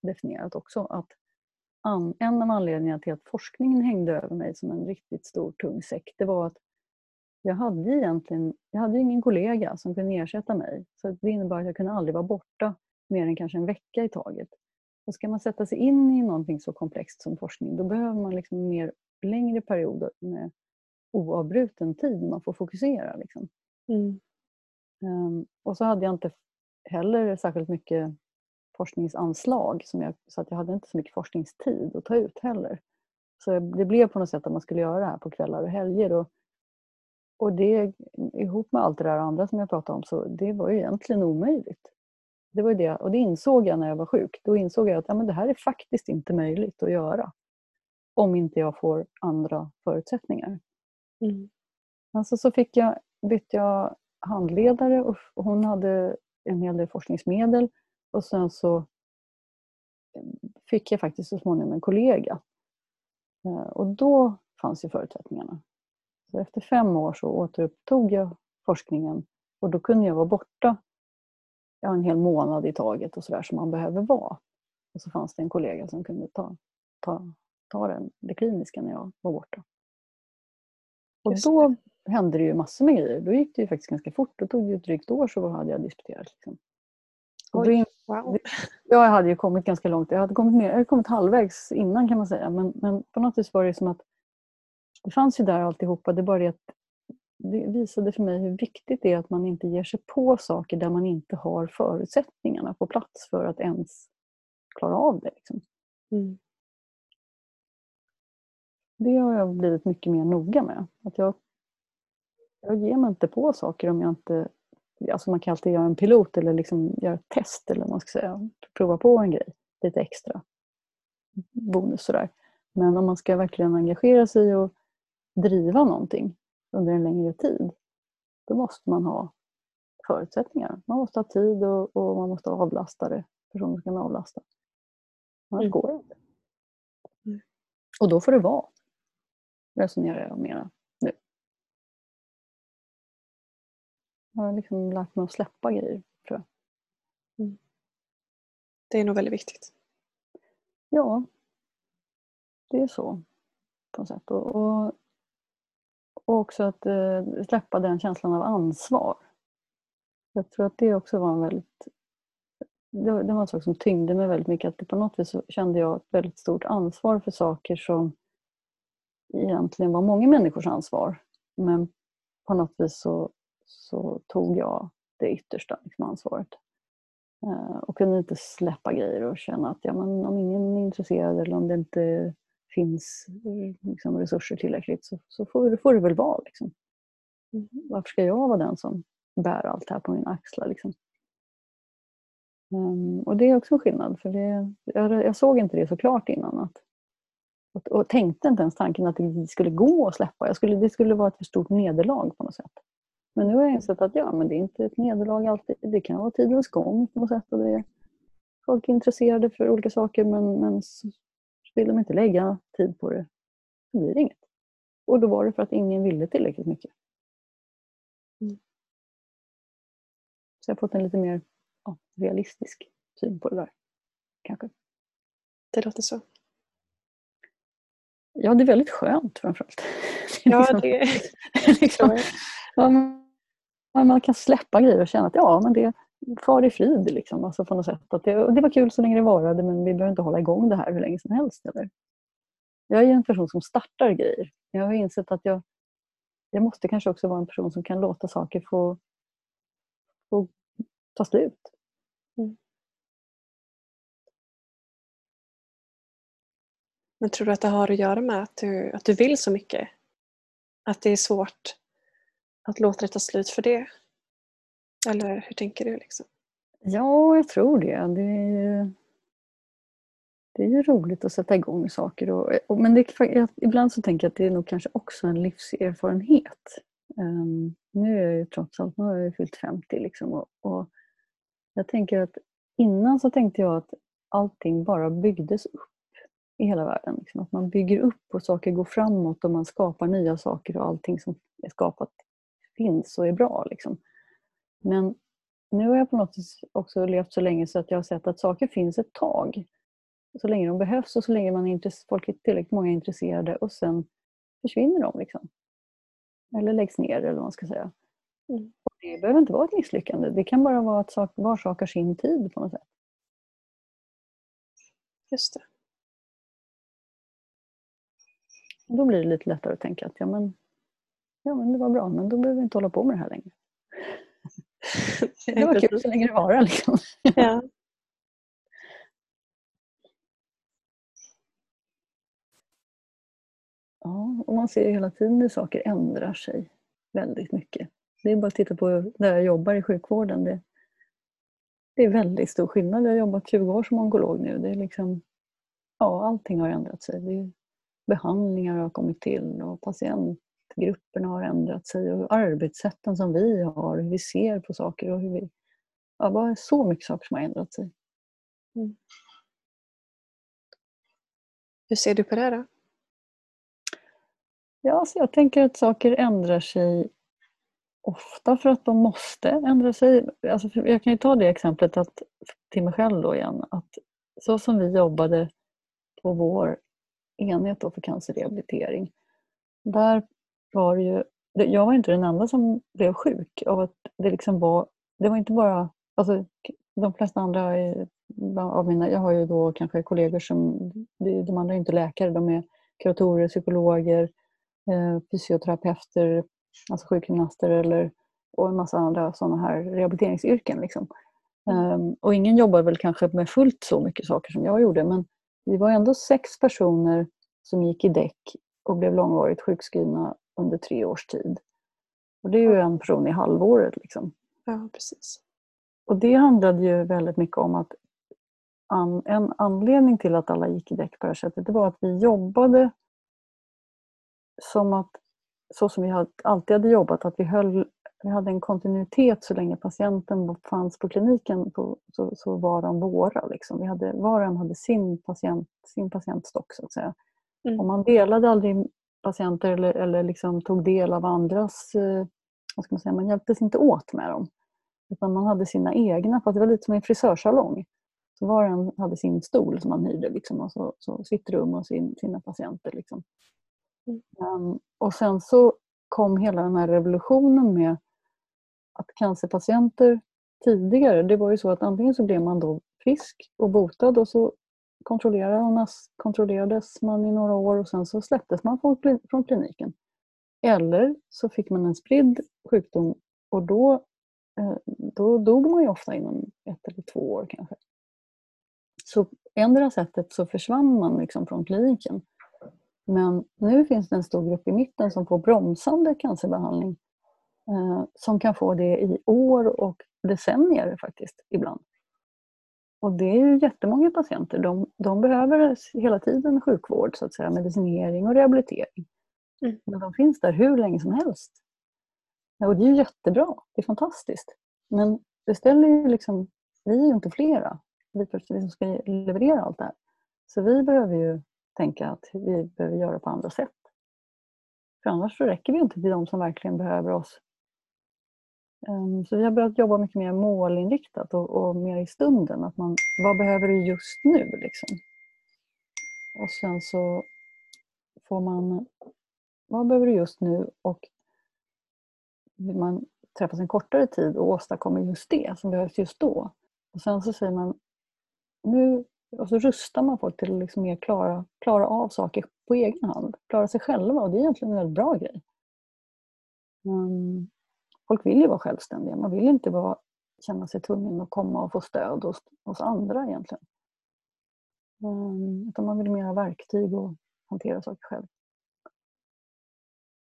definierat också. Att en av anledningarna till att forskningen hängde över mig som en riktigt stor tung säck det var att jag hade egentligen jag hade ingen kollega som kunde ersätta mig. Så det innebar att jag kunde aldrig vara borta mer än kanske en vecka i taget. Och ska man sätta sig in i någonting så komplext som forskning då behöver man liksom mer längre perioder med oavbruten tid man får fokusera. Liksom. Mm. Um, och så hade jag inte heller särskilt mycket forskningsanslag som jag, så att jag hade inte så mycket forskningstid att ta ut heller. Så det blev på något sätt att man skulle göra det här på kvällar och helger. Och, och det ihop med allt det där andra som jag pratade om så det var ju egentligen omöjligt. Det var det, och det insåg jag när jag var sjuk. Då insåg jag att ja, men det här är faktiskt inte möjligt att göra. Om inte jag får andra förutsättningar. Mm. Alltså så fick jag, bytte jag handledare och hon hade en hel del forskningsmedel och sen så eh, fick jag faktiskt så småningom en kollega. Eh, och då fanns ju förutsättningarna. Så efter fem år så återupptog jag forskningen och då kunde jag vara borta ja, en hel månad i taget och sådär som man behöver vara. Och så fanns det en kollega som kunde ta, ta, ta den, det kliniska när jag var borta. Och då hände det ju massor med grejer. Då gick det ju faktiskt ganska fort. Då tog det ett drygt år så hade jag disputerat. Liksom. Och då Wow. Jag hade ju kommit ganska långt. Jag hade kommit, ner, jag hade kommit halvvägs innan kan man säga. Men, men på något vis var det som att det fanns ju där alltihopa. Det bara det att det visade för mig hur viktigt det är att man inte ger sig på saker där man inte har förutsättningarna på plats för att ens klara av det. Liksom. Mm. Det har jag blivit mycket mer noga med. Att jag, jag ger mig inte på saker om jag inte... Alltså man kan alltid göra en pilot eller liksom göra ett test eller man ska säga. Prova på en grej lite extra. Bonus sådär. Men om man ska verkligen engagera sig och driva någonting under en längre tid, då måste man ha förutsättningar. Man måste ha tid och, och man måste avlasta det. Personer som kan avlasta. Annars Mm. går det inte. Mm. Och då får det vara, resonerar jag mera Jag har liksom lärt mig att släppa grejer, tror jag. Det är nog väldigt viktigt. Ja, det är så på något sätt. Och, och, och också att eh, släppa den känslan av ansvar. Jag tror att det också var en väldigt... Det, det var en sak som tyngde mig väldigt mycket. Att på något vis kände jag ett väldigt stort ansvar för saker som egentligen var många människors ansvar. Men på något vis så, så tog jag det yttersta liksom, ansvaret. Eh, och kunde inte släppa grejer och känna att ja, men om ingen är intresserad eller om det inte finns eh, liksom, resurser tillräckligt så, så får, det- får det väl vara. Liksom. Varför ska jag vara den som bär allt det här på mina axlar? Liksom? Um, och det är också en skillnad. För det, jag, jag såg inte det så klart innan. Att, och, och tänkte inte ens tanken att det skulle gå att släppa. Jag skulle, det skulle vara ett för stort nederlag på något sätt. Men nu har jag insett att ja, men det är inte ett nederlag alltid. Det kan vara tidens gång på något sätt. Och det är, folk är intresserade för olika saker men, men så vill de inte lägga tid på det. Så blir det inget. Och då var det för att ingen ville tillräckligt mycket. Mm. Så jag har fått en lite mer ja, realistisk syn på det där. Kanske. Det låter så. Ja, det är väldigt skönt framförallt. Ja, det liksom, tror jag. ja, man, man kan släppa grejer och känna att ja, men det far i frid. Liksom, alltså på något sätt. Att det, det var kul så länge det varade men vi behöver inte hålla igång det här hur länge som helst. Eller? Jag är ju en person som startar grejer. Jag har insett att jag, jag måste kanske också vara en person som kan låta saker få, få ta slut. Mm. Men tror du att det har att göra med att du, att du vill så mycket? Att det är svårt att låta det ta slut för det? Eller hur tänker du? Liksom? Ja, jag tror det. Det är ju, det är ju roligt att sätta igång saker. Och, och, men det, ibland så tänker jag att det är nog kanske också en livserfarenhet. Um, nu är jag ju trots allt nu har jag fyllt 50 liksom, och, och jag tänker att innan så tänkte jag att allting bara byggdes upp i hela världen. Liksom. Att man bygger upp och saker går framåt och man skapar nya saker och allting som är skapat finns och är bra. Liksom. Men nu har jag på något vis också levt så länge så att jag har sett att saker finns ett tag. Så länge de behövs och så länge man är folk är tillräckligt många intresserade och sen försvinner de. Liksom. Eller läggs ner eller vad man ska säga. Mm. Det behöver inte vara ett misslyckande. Det kan bara vara att sak, var sak har sin tid på något sätt. Just det. Då blir det lite lättare att tänka att ja men, ja, men det var bra, men då behöver vi inte hålla på med det här längre. Det var kul så länge det varar. Liksom. Ja. Ja, och man ser hela tiden hur saker ändrar sig väldigt mycket. Det är bara att titta på där jag jobbar i sjukvården. Det, det är väldigt stor skillnad. Jag har jobbat 20 år som onkolog nu. Det är liksom, ja, allting har ändrat sig. Det är, behandlingar har kommit till och patientgrupperna har ändrat sig och arbetssätten som vi har, hur vi ser på saker och hur vi... Ja, bara så mycket saker som har ändrat sig. Hur ser du på det då? Ja, alltså jag tänker att saker ändrar sig ofta för att de måste ändra sig. Alltså jag kan ju ta det exemplet att, till mig själv då igen. Att så som vi jobbade på vår enhet då för cancerrehabilitering. Där var ju, jag var inte den enda som blev sjuk av att det liksom var, det var inte bara, alltså de flesta andra av mina, jag har ju då kanske kollegor som, de andra är inte läkare, de är kuratorer, psykologer, eh, fysioterapeuter, alltså sjukgymnaster eller, och en massa andra sådana här rehabiliteringsyrken. Liksom. Um, och ingen jobbar väl kanske med fullt så mycket saker som jag gjorde men vi var ändå sex personer som gick i däck och blev långvarigt sjukskrivna under tre års tid. Och det är ju en person i halvåret. Liksom. Ja, precis. Och det handlade ju väldigt mycket om att an, en anledning till att alla gick i däck på det här sättet, det var att vi jobbade som att, så som vi alltid hade jobbat, att vi, höll, vi hade en kontinuitet så länge patienten fanns på kliniken på, så, så var de våra. Liksom. Vi hade, var och en hade sin, patient, sin patientstock så att säga. Mm. Och man delade aldrig patienter eller, eller liksom tog del av andras, eh, vad ska man säga, man hjälptes inte åt med dem. Utan man hade sina egna, fast det var lite som en frisörsalong. Så var och en hade sin stol som man hyrde liksom, och så, så sitt rum och sin, sina patienter. Liksom. Um, och sen så kom hela den här revolutionen med att cancerpatienter tidigare, det var ju så att antingen så blev man då frisk och botad och så kontrollerades, kontrollerades man i några år och sen så släpptes man från, från kliniken. Eller så fick man en spridd sjukdom och då, eh, då dog man ju ofta inom ett eller två år kanske. Så ändra sättet så försvann man liksom från kliniken. Men nu finns det en stor grupp i mitten som får bromsande cancerbehandling eh, som kan få det i år och decennier faktiskt ibland. Och det är ju jättemånga patienter. De, de behöver hela tiden sjukvård, så att säga, medicinering och rehabilitering. Mm. Men de finns där hur länge som helst. Och det är ju jättebra, det är fantastiskt. Men det ställer ju liksom, vi är ju inte flera, vi som ska leverera allt det här. Så vi behöver ju tänka att vi behöver göra på andra sätt. För annars så räcker vi inte till de som verkligen behöver oss. Ehm, så vi har börjat jobba mycket mer målinriktat och, och mer i stunden. Att man, vad behöver du just nu? Liksom? Och sen så får man, vad behöver du just nu? Och vill man träffas en kortare tid och åstadkommer just det som behövs just då. Och sen så säger man, nu och så rustar man folk till att liksom mer klara, klara av saker på egen hand. Klara sig själva och det är egentligen en väldigt bra grej. Um, folk vill ju vara självständiga. Man vill inte bara känna sig tvungen att komma och få stöd hos, hos andra egentligen. Um, utan man vill mer ha verktyg och hantera saker själv.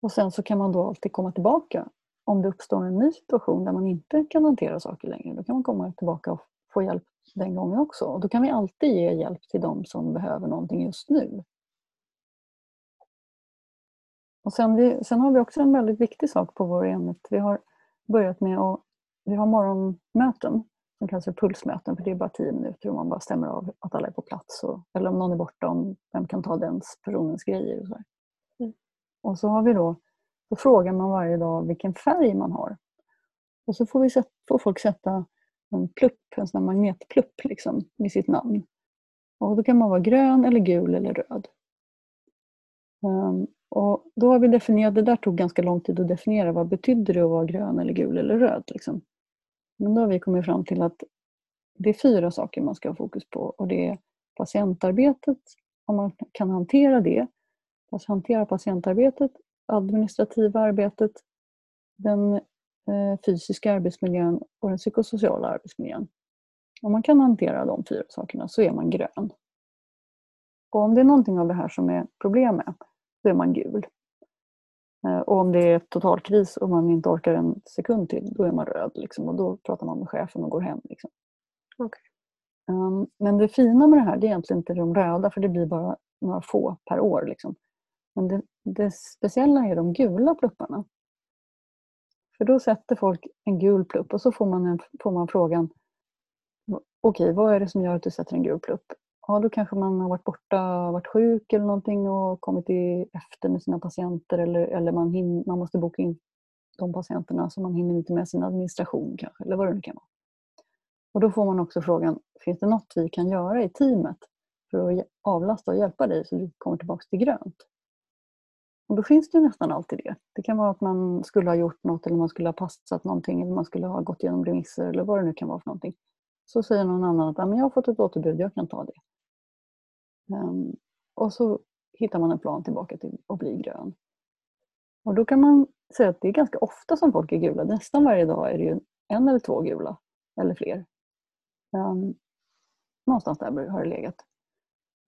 Och sen så kan man då alltid komma tillbaka. Om det uppstår en ny situation där man inte kan hantera saker längre, då kan man komma tillbaka och få hjälp den gången också. Och då kan vi alltid ge hjälp till de som behöver någonting just nu. Och sen, vi, sen har vi också en väldigt viktig sak på vår enhet. Vi har börjat med att vi har morgonmöten som kallas för pulsmöten för det är bara tio minuter och man bara stämmer av att alla är på plats. Och, eller om någon är borta, om vem kan ta den personens grejer. Och så, mm. och så har vi då, då frågar man varje dag vilken färg man har. Och så får, vi set, får folk sätta en plupp, en sån magnetplupp liksom, med sitt namn. Och då kan man vara grön, eller gul eller röd. Um, och då har vi definierat, det där tog ganska lång tid att definiera, vad betyder det att vara grön eller gul eller röd? Liksom. Men då har vi kommit fram till att det är fyra saker man ska ha fokus på och det är patientarbetet, om man kan hantera det, alltså hantera patientarbetet, administrativa arbetet, den eh, fysiska arbetsmiljön och den psykosociala arbetsmiljön. Om man kan hantera de fyra sakerna så är man grön. Och om det är någonting av det här som är problem med, då är man gul. Eh, och om det är totalkris och man inte orkar en sekund till, då är man röd. Liksom, och då pratar man med chefen och går hem. Liksom. Okay. Um, men det fina med det här det är egentligen inte de röda, för det blir bara några få per år. Liksom. Men det, det speciella är de gula plupparna. För då sätter folk en gul plupp och så får man, en, får man frågan Okej, okay, vad är det som gör att du sätter en gul plupp? Ja, då kanske man har varit borta, varit sjuk eller någonting och kommit i efter med sina patienter eller, eller man, hin, man måste boka in de patienterna så man hinner inte med sin administration kanske, eller vad det nu kan vara. Och då får man också frågan, finns det något vi kan göra i teamet för att avlasta och hjälpa dig så du kommer tillbaka till grönt? Och då finns det nästan alltid det. Det kan vara att man skulle ha gjort något eller man skulle ha passat någonting eller man skulle ha gått igenom remisser eller vad det nu kan vara för någonting. så säger någon annan att jag har fått ett återbud, jag kan ta det. Um, och så hittar man en plan tillbaka till att bli grön. Och då kan man säga att det är ganska ofta som folk är gula. Nästan varje dag är det ju en eller två gula, eller fler. Um, någonstans där har det legat.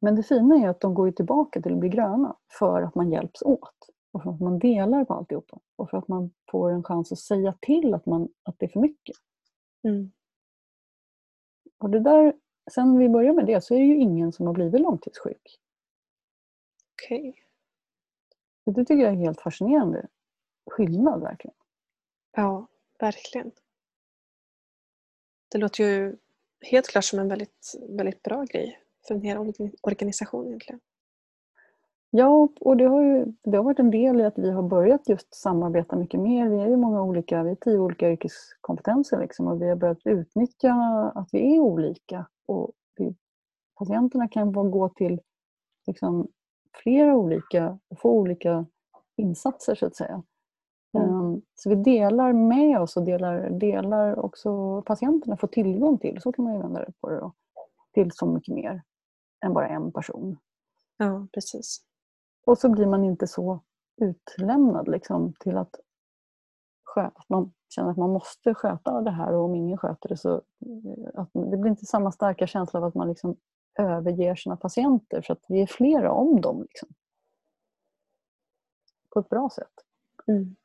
Men det fina är att de går tillbaka till att bli gröna för att man hjälps åt. Och för att man delar på alltihopa. Och för att man får en chans att säga till att, man, att det är för mycket. Mm. Och det där, sen vi började med det så är det ju ingen som har blivit långtidssjuk. Okej. Okay. Det tycker jag är helt fascinerande skillnad verkligen. Ja, verkligen. Det låter ju helt klart som en väldigt, väldigt bra grej för en hel organisation egentligen. Ja, och det har, ju, det har varit en del i att vi har börjat just samarbeta mycket mer. Vi är ju många olika, vi är tio olika yrkeskompetenser liksom, och vi har börjat utnyttja att vi är olika. Och vi, patienterna kan gå till liksom, flera olika och få olika insatser så att säga. Mm. Ehm, så vi delar med oss och delar, delar också patienterna får tillgång till, så kan man ju vända det på det då, till så mycket mer än bara en person. Ja, precis. Och så blir man inte så utlämnad liksom, till att, att man känner att man måste sköta det här och om ingen sköter det så eh, att det blir inte samma starka känsla av att man liksom överger sina patienter för att vi är flera om dem. Liksom. På ett bra sätt. Mm.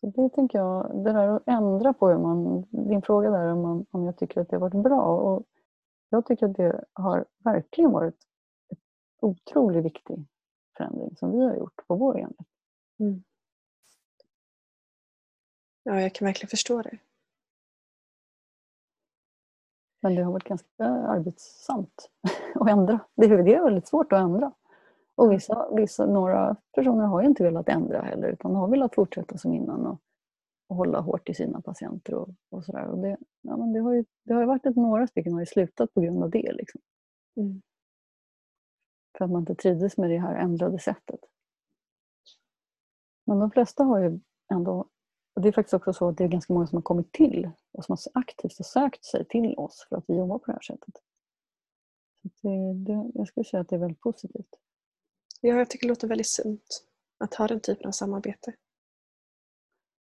Så det tänker jag, det där att ändra på hur man, din fråga där om, man, om jag tycker att det har varit bra. Och jag tycker att det har verkligen varit en otroligt viktig förändring som vi har gjort på vår enhet. Mm. Ja, jag kan verkligen förstå det. Men det har varit ganska arbetsamt att ändra. Det är, väldigt svårt att ändra. Och vissa, vissa, några personer har ju inte velat ändra heller utan har velat fortsätta som innan och, och hålla hårt i sina patienter och, och sådär. Och det, ja, men det, har ju, det har ju varit att några stycken har slutat på grund av det. Liksom. Mm. För att man inte trivdes med det här ändrade sättet. Men de flesta har ju ändå, och det är faktiskt också så att det är ganska många som har kommit till och som har aktivt har sökt sig till oss för att vi jobbar på det här sättet. Så det, det, jag skulle säga att det är väldigt positivt. Ja, jag tycker det låter väldigt sunt att ha den typen av samarbete.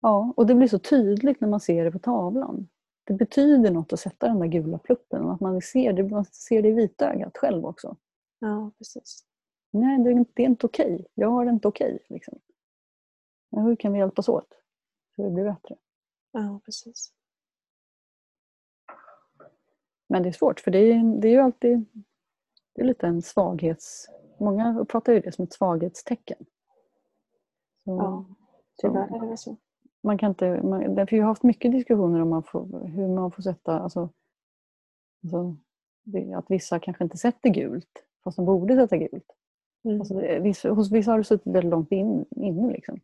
Ja, och det blir så tydligt när man ser det på tavlan. Det betyder något att sätta den där gula pluppen och att man ser det, man ser det i vitögat själv också. Ja, precis. Nej, det är inte, det är inte okej. Jag har det inte okej. Liksom. Men hur kan vi hjälpas åt så det blir bättre? Ja, precis. Men det är svårt för det är, det är ju alltid det är lite en svaghets Många uppfattar ju det som ett svaghetstecken. Så, ja, tyvärr är det så. Man kan inte, man, därför jag har haft mycket diskussioner om man får, hur man får sätta, alltså, alltså att vissa kanske inte sätter gult fast de borde sätta gult. Mm. Alltså vissa, hos vissa har det suttit väldigt långt in, inne. Liksom.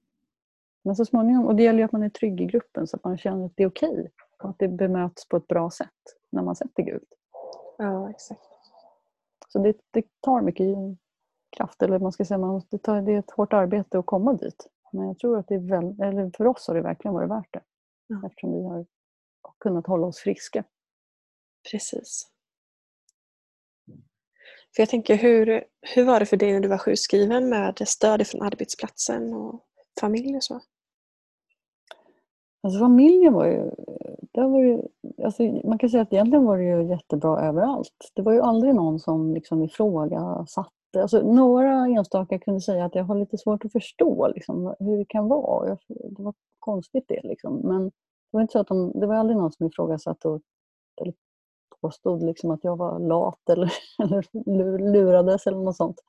Men så småningom, och det gäller ju att man är trygg i gruppen så att man känner att det är okej okay, och att det bemöts på ett bra sätt när man sätter gult. Ja, exakt. Så det, det tar mycket kraft. Eller man ska säga, man måste ta, det är ett hårt arbete att komma dit. Men jag tror att det är väl, eller för oss har det verkligen varit värt det. Ja. Eftersom vi har kunnat hålla oss friska. Precis. För jag tänker, hur, hur var det för dig när du var sjukskriven med stöd från arbetsplatsen och familj och så? Alltså familjen var ju... Där var ju alltså man kan säga att egentligen var det ju jättebra överallt. Det var ju aldrig någon som liksom ifrågasatte Alltså, några enstaka kunde säga att jag har lite svårt att förstå liksom, hur det kan vara. det var konstigt det. Liksom. Men det var, inte så att de, det var aldrig någon som ifrågasatte och, eller påstod liksom att jag var lat eller, eller lurades eller något sånt.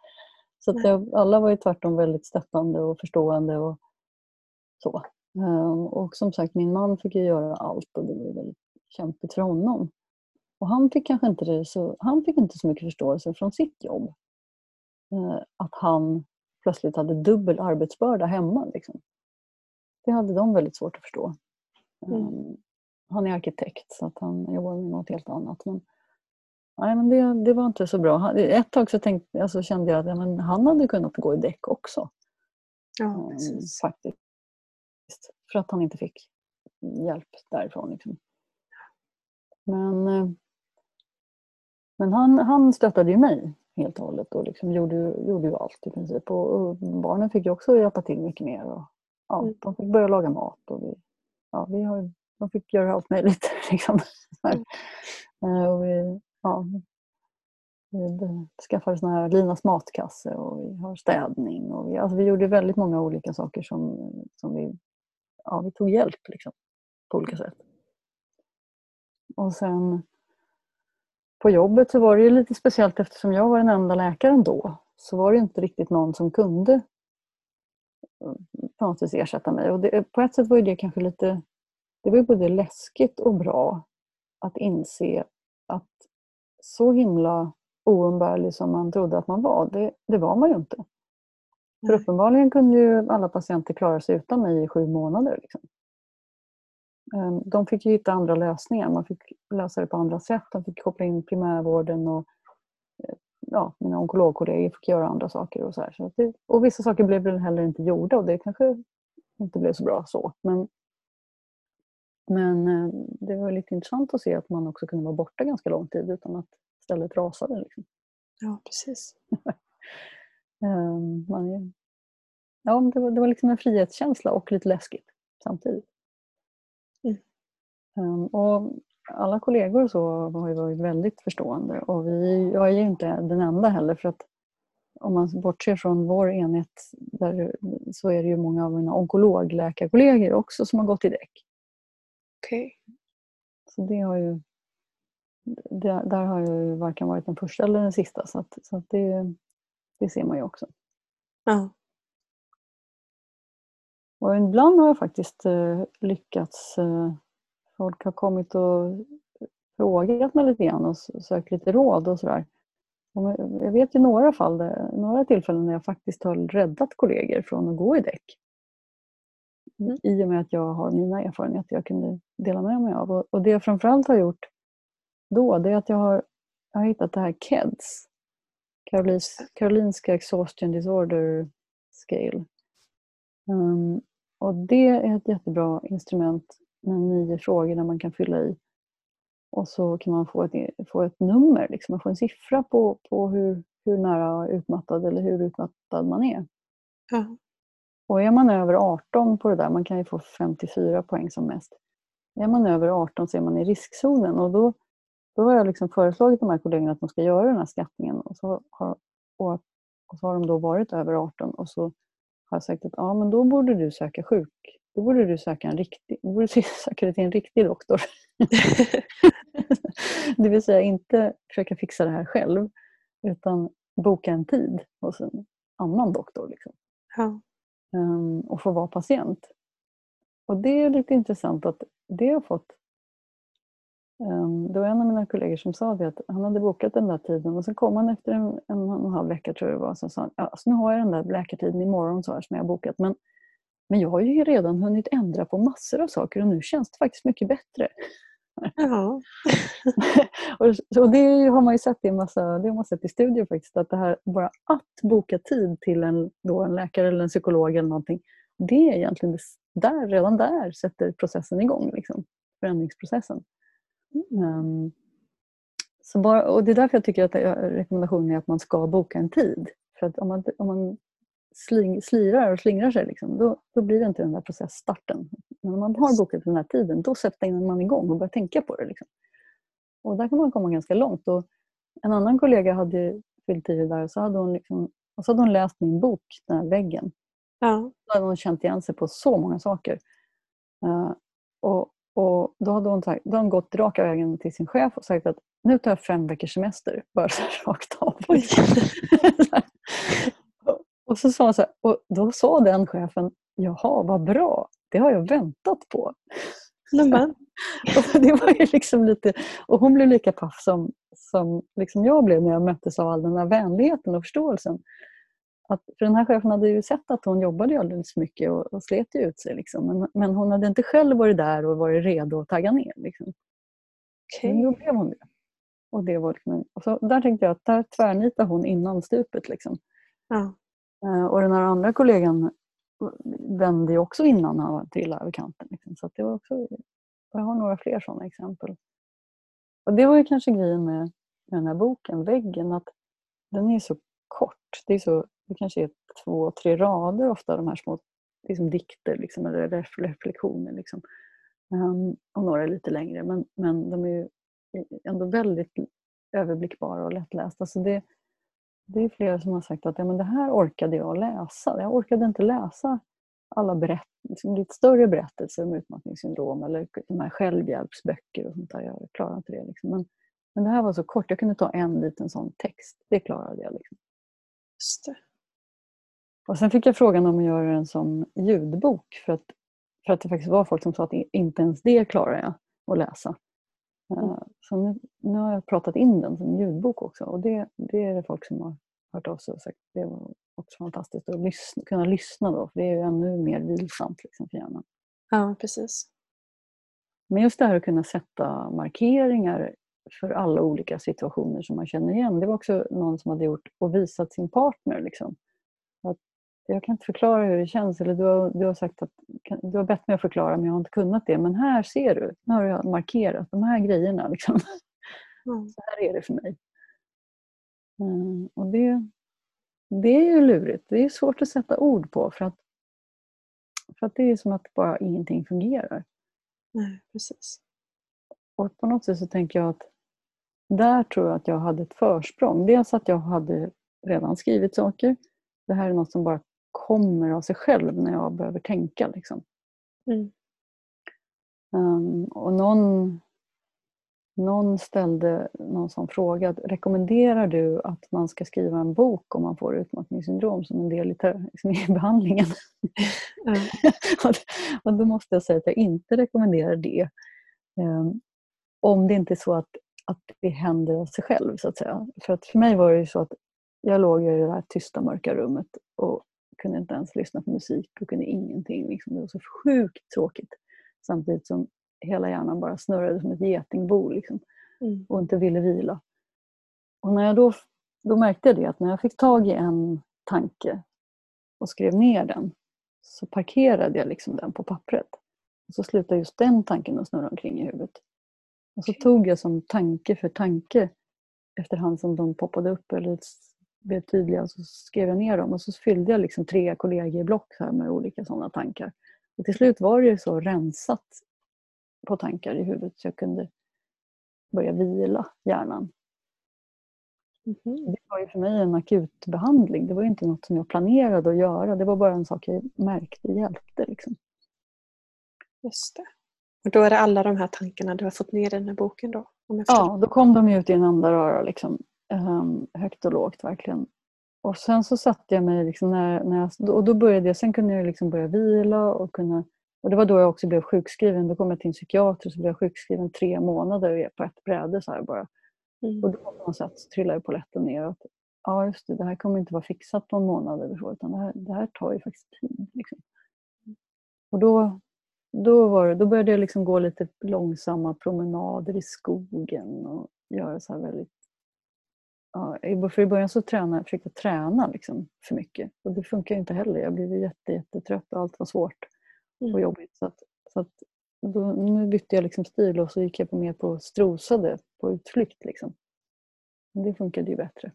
Så att jag, alla var ju tvärtom väldigt stöttande och förstående. och så. Um, och som sagt, min man fick ju göra allt och det var väldigt kämpigt för honom. Och han fick kanske inte, det så, han fick inte så mycket förståelse från sitt jobb. Eh, att han plötsligt hade dubbel arbetsbörda hemma. Liksom. Det hade de väldigt svårt att förstå. Mm. Han är arkitekt så att han jobbar med något helt annat. Men, nej, men det, det var inte så bra. Ett tag så tänkte, alltså kände jag att ja, men han hade kunnat gå i däck också. Ja, ehm, precis. Faktiskt. För att han inte fick hjälp därifrån. Liksom. Men, eh, men han, han stöttade ju mig helt och hållet och liksom gjorde, gjorde ju allt i princip. Och, och barnen fick ju också hjälpa till mycket mer. Och, ja, Mm. De fick börja laga mat och vi, ja, vi har, de fick göra allt möjligt. Liksom. Mm. Eh, och vi, ja, vi skaffade såna här Linas matkasse och vi har städning. Och vi, alltså vi gjorde väldigt många olika saker som, som vi, ja, vi tog hjälp liksom, på olika sätt. Och sen på jobbet så var det ju lite speciellt eftersom jag var den enda läkaren då. Så var det inte riktigt någon som kunde eh, på något vis ersätta mig. Och det, på ett sätt var det kanske lite, det var ju både läskigt och bra att inse att så himla oumbärlig som man trodde att man var, det, det var man ju inte. För uppenbarligen kunde ju alla patienter klara sig utan mig i sju månader. Liksom. Ehm, De fick ju hitta andra lösningar. Man fick lösa det på andra sätt. De fick koppla in primärvården och eh, ja, mina onkologkollegor fick göra andra saker. Och, så här. Så det, och vissa saker blev väl heller inte gjorda och det kanske inte blev så bra så. Men, men eh, det var lite intressant att se att man också kunde vara borta ganska lång tid utan att stället rasade. Liksom. Ja, precis. Ehm, Man, ja, det, var, det var liksom en frihetskänsla och lite läskigt samtidigt. Mm. Ehm, och alla kollegor så har ju varit väldigt förstående och vi, jag är ju inte den enda heller för att om man bortser från vår enhet där, så är det ju många av mina onkologläkarkollegor också som har gått i däck. Okej. Så det har ju, det, där har jag ju varken varit den första eller den sista så, att, så att det, det ser man ju också. Ja. Och ibland har jag faktiskt eh, lyckats. Eh, folk har kommit och frågat mig lite grann och sökt lite råd och sådär. Jag vet ju några fall, där, några tillfällen när jag faktiskt har räddat kollegor från att gå i däck. Mm. I och med att jag har mina erfarenheter jag kunde dela med mig av. Och, och det jag framförallt har gjort då, det är att jag har, jag har hittat det här KEDS. Karolins, Karolinska Exhaustion Disorder Scale. Um, och det är ett jättebra instrument med nio frågor där man kan fylla i. Och så kan man få ett, få ett nummer, liksom. man får en siffra på, på hur, hur nära utmattad eller hur utmattad man är. Ja. Och är man över 18 på det där, man kan ju få 54 poäng som mest. Är man över 18 så är man i riskzonen och då, då har jag liksom föreslagit de här kollegorna att de ska göra den här skattningen och så har, och, och så har de då varit över 18 och så har jag sagt att ja, men då borde du söka sjuk. Då borde du söka en riktig, då borde du söka dig till en riktig doktor. det vill säga inte försöka fixa det här själv utan boka en tid hos en annan doktor. Liksom ja um, och få vara patient. Och det är lite intressant att det har fått... Um, det var en av mina kollegor som sa det att han hade bokat den där tiden och så kom han efter en, en och en halv vecka tror jag det var. och sa han, ja, alltså nu har jag den där läkartiden imorgon så här, som jag har bokat men, men jag har ju redan hunnit ändra på massor av saker och nu känns det faktiskt mycket bättre ja. och, det har man ju sett i massa, det har man sett i studier faktiskt, att det här bara att boka tid till en, då en läkare eller en psykolog eller någonting, det är egentligen där, redan där sätter processen igång, liksom, förändringsprocessen. Um, så bara, och det är därför jag tycker att rekommendationen är att man ska boka en tid. För att om man, om man sling, slirar och slingrar sig, liksom, då, då blir det inte den där processstarten. Men om man har bokat den här tiden, då sätter man igång och börjar tänka på det. Liksom. Och där kan man komma ganska långt. Och en annan kollega hade fyllt i det där och så hade hon, liksom, och så hade hon läst min bok, Den här väggen. ja. Då hade hon känt igen sig på så många saker. Eh, och, och då hade hon, sagt, då hade hon gått raka vägen till sin chef och sagt att nu tar jag fem veckors semester, bara så här rakt av. Oj. Så här. Och- så sa hon så här, och då sa den chefen, jaha vad bra, det har jag väntat på. Men, men. Och det var ju liksom lite, och hon blev lika paff som, som liksom jag blev när jag möttes av all den här vänligheten och förståelsen. Att, för den här chefen hade ju sett att hon jobbade alldeles för mycket och, och slet ju ut sig. Liksom. Men, men hon hade inte själv varit där och varit redo att tagga ner. Liksom. Okej. Men då blev hon det. Och, det var liksom, och så, där tänkte jag att där tvärnitade hon innan stupet. Liksom. Ja. Eh, och den här andra kollegan vände ju också innan han trillade över kanten. Liksom. Så att det var också, jag har några fler sådana exempel. och det var ju kanske grejen med, med den här boken, Väggen, att den är så kort. Det, är så, det kanske är två, tre rader ofta, de här små liksom, dikter liksom, eller reflektioner. Liksom. Um, och några är lite längre, men, men de är ju ändå väldigt överblickbara och lättlästa. Så det, det är flera som har sagt att ja, men det här orkade jag läsa. Jag orkade inte läsa alla berätt, liksom lite större berättelser om utmattningssyndrom eller de här självhjälpsböcker och sånt där. Jag klarade inte det. Liksom. Men, men det här var så kort. Jag kunde ta en liten sån text. Det klarade jag. Liksom. Just det. Och sen fick jag frågan om att göra den som ljudbok för att, för att det faktiskt var folk som sa att inte ens det klarar jag att läsa. Mm. Eh, så nu, nu, har jag pratat in den som ljudbok också och det, det är det folk som har hört av sig och sagt det var också fantastiskt att lyssna, kunna lyssna då för det är ju ännu mer vilsamt liksom för hjärnan. Ja, precis. Men just det här att kunna sätta markeringar för alla olika situationer som man känner igen. Det var också någon som hade gjort och visat sin partner. Liksom. Att jag kan inte förklara hur det känns. Eller du har, du har sagt att du har bett mig att förklara men jag har inte kunnat det. Men här ser du, nu har jag markerat de här grejerna. Liksom. Mm. Så här är det för mig. Mm, och det, det är ju lurigt. Det är svårt att sätta ord på för att, för att det är som att bara ingenting fungerar. Nej, precis. Och på något sätt så tänker jag att där tror jag att jag hade ett försprång. Dels att jag hade redan skrivit saker. Det här är något som bara kommer av sig själv när jag behöver tänka. Liksom. Mm. Um, och någon, någon ställde någon som fråga, rekommenderar du att man ska skriva en bok om man får utmattningssyndrom som en del i, liksom i behandlingen? Mm. och då måste jag säga att jag inte rekommenderar det. Um, om det inte är så att, att det händer av sig själv. så att säga. För att för mig var det ju så att jag låg i det här tysta mörka rummet och kunde inte ens lyssna på musik och kunde ingenting. Liksom. Det var så sjukt tråkigt. Samtidigt som hela hjärnan bara snurrade som ett getingbo liksom, mm. och inte ville vila. Och när jag då, då märkte jag det att när jag fick tag i en tanke och skrev ner den så parkerade jag liksom den på pappret. Och så slutade just den tanken att snurra omkring i huvudet. Och så tog jag som tanke för tanke efterhand som de poppade upp eller blev tydliga så skrev jag ner dem och så fyllde jag liksom tre kollegieblock här med olika sådana tankar. Och till slut var det så rensat på tankar i huvudet så jag kunde börja vila hjärnan. Mm. Det var ju för mig en akutbehandling. Det var inte något som jag planerade att göra. Det var bara en sak jag märkte hjälpte. Liksom. Just det. Och då är det alla de här tankarna du har fått ner i den här boken då? ja, då kom de ut i en enda röra. Liksom. Um, högt och lågt verkligen. Och sen så satte jag mig, liksom när, när jag, och då började jag, sen kunde jag liksom börja vila och kunna och det var då jag också blev sjukskriven. Då kom jag till en psykiater och så blev jag sjukskriven tre månader på ett bräde. Så här bara. Mm. Och då på något sätt så trillade polletten ner. Att, ja, just det, det här kommer inte vara fixat på en månad eller så, utan det här, det här tar ju faktiskt tid. Liksom. Och då, då, var det, då började jag liksom gå lite långsamma promenader i skogen och göra så här väldigt... Ja, för I början så tränade, försökte jag träna liksom för mycket och det funkar inte heller. Jag blev jätte, jättetrött och allt var svårt och mm. jobbigt. Så att, så att då, nu bytte jag liksom stil och så gick jag på mer på strosade på utflykt. Liksom. Det funkade ju bättre.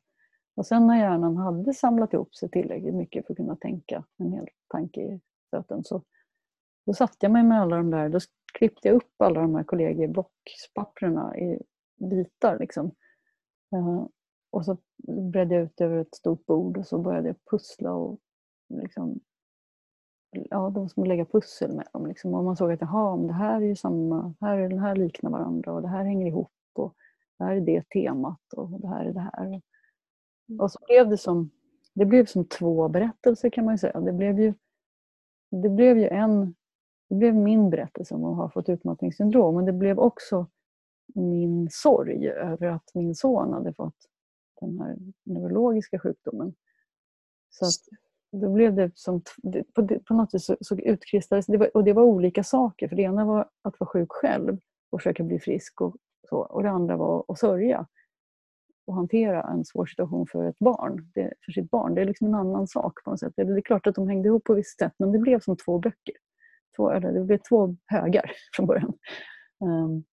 Och sen när hjärnan hade samlat ihop sig tillräckligt mycket för att kunna tänka en hel tanke i stöten så då satte jag mig med alla de där, då klippte jag upp alla de här kollegieblockspapperna i bitar. Liksom. Och så bredde jag ut över ett stort bord och så började jag pussla och liksom, ja, de som lägga pussel med dem. Liksom. Och man såg att jaha, det här är ju samma, här är, den här liknar varandra och det här hänger ihop och det här är det temat och det här är det här. Och så blev det som, det blev som två berättelser kan man säga. Det blev ju, det blev ju en det blev min berättelse om att ha fått utmattningssyndrom men det blev också min sorg över att min son hade fått den här neurologiska sjukdomen. Så att då blev det som, på, något vis så, utkristalliserades det, och det var olika saker. För det ena var att vara sjuk själv och försöka bli frisk och så. Och det andra var att sörja och hantera en svår situation för ett barn, det, för sitt barn. Det är liksom en annan sak på något sätt. Det är klart att de hängde ihop på visst sätt men det blev som två böcker två, eller det blev två högar från början. Um,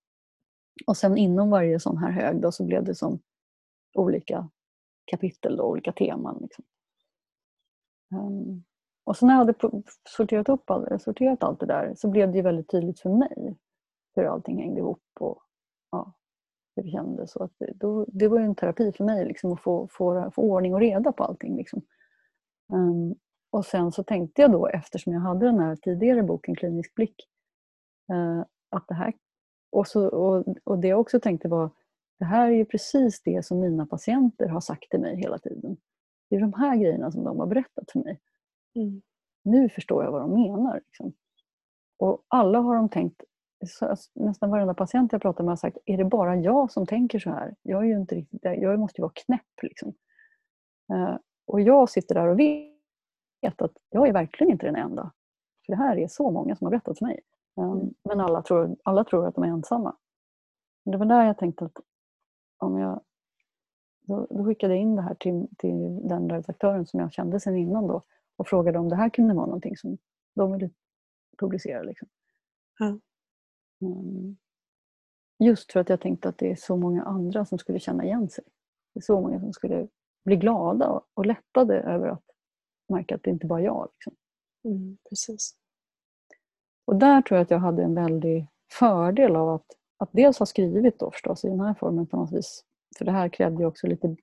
Och sen inom varje sån här hög då, så blev det som olika kapitel, och olika teman. Liksom. Um, och sen när jag hade sorterat, upp all, sorterat allt det där så blev det ju väldigt tydligt för mig hur allting hängde ihop och ja, hur det kändes. Så att det, då, det var en terapi för mig liksom, att få, få, få ordning och reda på allting. Liksom. Um, och sen så tänkte jag då, eftersom jag hade den här tidigare boken Klinisk blick, uh, att det här... Och, så, och, och det jag också tänkte var, det här är ju precis det som mina patienter har sagt till mig hela tiden. Det är de här grejerna som de har berättat för mig. Mm. Nu förstår jag vad de menar. Liksom. Och alla har de tänkt, nästan varenda patient jag pratar med har sagt, är det bara jag som tänker så här? Jag, är ju inte riktigt, jag måste ju vara knäpp. Liksom. Uh, och jag sitter där och vet att jag är verkligen inte den enda. För det här är så många som har berättat för mig. Um, men alla tror, alla tror att de är ensamma. Det var där jag tänkte att om jag då, då skickade jag in det här till, till den redaktören som jag kände sedan innan då och frågade om det här kunde vara någonting som de ville publicera. Liksom. Ja. Um, just för att jag tänkte att det är så många andra som skulle känna igen sig. Det är så många som skulle bli glada och lättade över att märka att det inte bara är jag. Liksom. Mm, precis. Och där tror jag att jag hade en väldig fördel av att, att dels ha skrivit då förstås i den här formen på något vis. För det här krävde ju också lite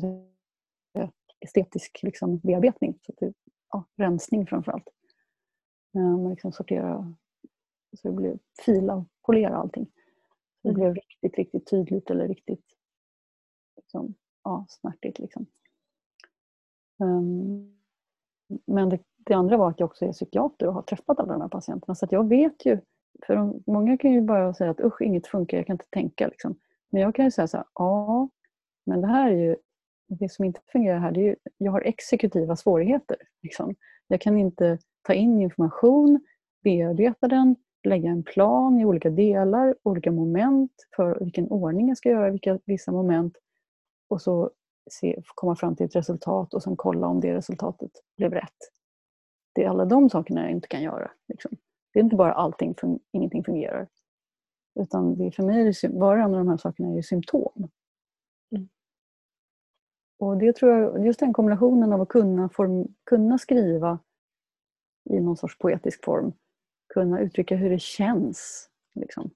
säga, estetisk liksom, bearbetning. Så det, ja, rensning framförallt. Man liksom sortera, så det blev fila och polera allting. Så det mm. blev riktigt, riktigt tydligt eller riktigt liksom, ja, smärtigt. Liksom. Um, men det, det, andra var att jag också är psykiater och har träffat alla de här patienterna. Så jag vet ju, för de, många kan ju bara säga att usch, inget funkar, jag kan inte tänka. Liksom. Men jag kan ju säga så här, ja, men det här är ju, det som inte fungerar här, det är ju, jag har exekutiva svårigheter. Liksom. Jag kan inte ta in information, bearbeta den, lägga en plan i olika delar, olika moment för vilken ordning jag ska göra vilka, vissa moment och så se, komma fram till ett resultat och sen kolla om det resultatet blev rätt. Det är alla de sakerna jag inte kan göra. Liksom. Det är inte bara allting, ingenting fungerar. Utan det, för mig är var och en av de här sakerna är symptom. Mm. Och det tror jag, just den kombinationen av att kunna, form, kunna skriva i någon sorts poetisk form, kunna uttrycka hur det känns. Liksom.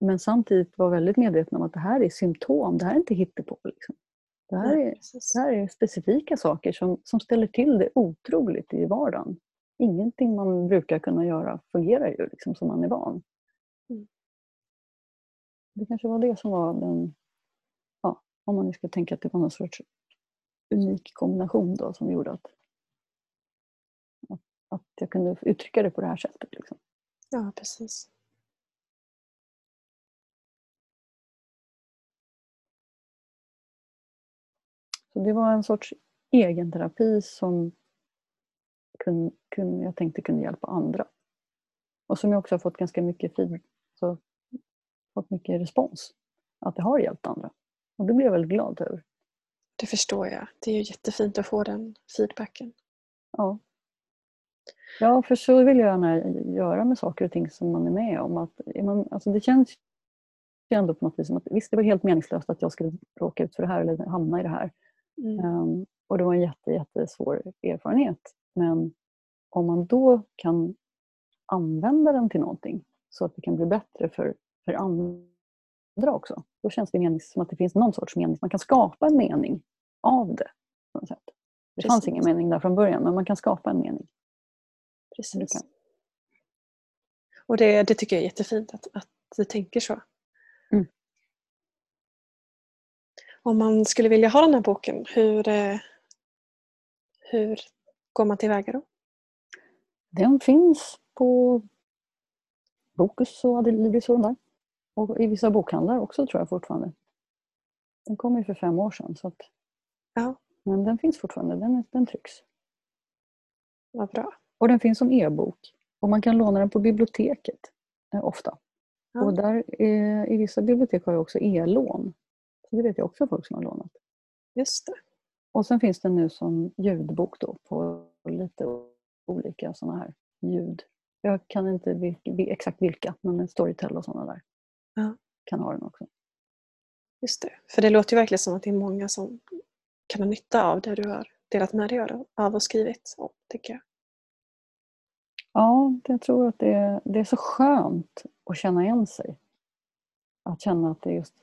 Men samtidigt vara väldigt medveten om att det här är symptom, det här är inte hittepå. Liksom. Det, här är, det här är specifika saker som, som ställer till det otroligt i vardagen. Ingenting man brukar kunna göra fungerar ju liksom som man är van. Mm. Det kanske var det som var den, ja, om man nu ska tänka att det var någon sorts unik kombination då som gjorde att, att, att jag kunde uttrycka det på det här sättet. Liksom. Ja, precis. Så det var en sorts egenterapi som kun, kun, jag tänkte kunde hjälpa andra. Och som jag också har fått ganska mycket feed, så, fått mycket respons. Att det har hjälpt andra. Och det blev jag väldigt glad över. Det förstår jag. Det är ju jättefint att få den feedbacken. Ja. Ja, för så vill jag gärna göra med saker och ting som man är med om. Att man, alltså det känns ju ändå på något vis som att visst, det var helt meningslöst att jag skulle råka ut för det här eller hamna i det här. Mm. Um, och det var en jätte, jättesvår erfarenhet. Men om man då kan använda den till någonting så att det kan bli bättre för, för andra också. Då känns det menings, som att det finns någon sorts mening. Man kan skapa en mening av det. På något sätt. Det fanns ingen mening där från början men man kan skapa en mening. Precis. Och det, det tycker jag är jättefint att, att du tänker så. Mm. Om man skulle vilja ha den här boken, hur, eh, hur går man tillväga då? Den finns på Bokus och Adlibris och där. Och i vissa bokhandlar också tror jag fortfarande. Den kom ju för fem år sedan. Så att, ja. Men den finns fortfarande, den, den trycks. Vad bra. Och den finns som e-bok. Och man kan låna den på biblioteket eh, ofta. Ja. Och där, eh, i vissa bibliotek har jag också e-lån. Så det vet jag också folk som har lånat. Just det. Och sen finns den nu som ljudbok då på lite olika sådana här ljud. Jag kan inte vilka, exakt vilka, men Storytel och sådana där. Ja. kan ha den också. Just det. För det låter ju verkligen som att det är många som kan ha nytta av det du har delat med dig av och skrivit om, tycker jag. Ja, jag tror att det är, det är så skönt att känna igen sig. Att känna att det är just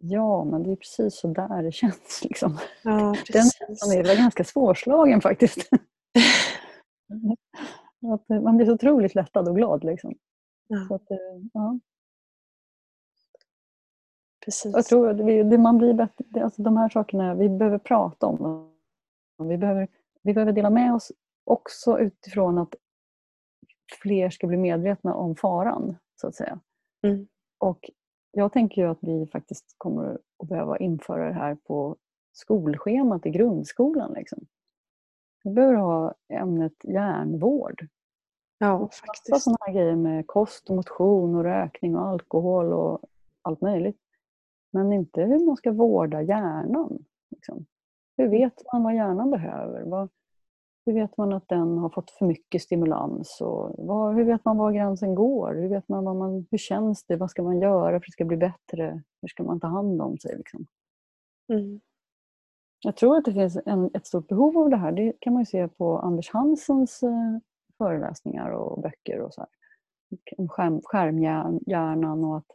Ja, men det är precis så där det känns. Liksom. Ja, Den känslan är ganska svårslagen faktiskt. att man blir så otroligt lättad och glad. Liksom. Ja. Så att, ja. Precis. Jag tror att vi, det man blir bättre, alltså de här sakerna, vi behöver prata om dem. Vi behöver, vi behöver dela med oss också utifrån att fler ska bli medvetna om faran, så att säga. Mm. Och jag tänker ju att vi faktiskt kommer att behöva införa det här på skolschemat i grundskolan. Liksom. Vi behöver ha ämnet hjärnvård. Ja, faktiskt. sådana här grejer med kost och motion och rökning och alkohol och allt möjligt. Men inte hur man ska vårda hjärnan. Liksom. Hur vet man vad hjärnan behöver? Vad, hur vet man att den har fått för mycket stimulans? Och vad, hur vet man var gränsen går? Hur, vet man vad man, hur känns det? Vad ska man göra för att det ska bli bättre? Hur ska man ta hand om sig? Liksom? Mm. Jag tror att det finns en, ett stort behov av det här. Det kan man se på Anders Hansens eh, föreläsningar och böcker. och så här. Om skärm, skärmhjärnan och att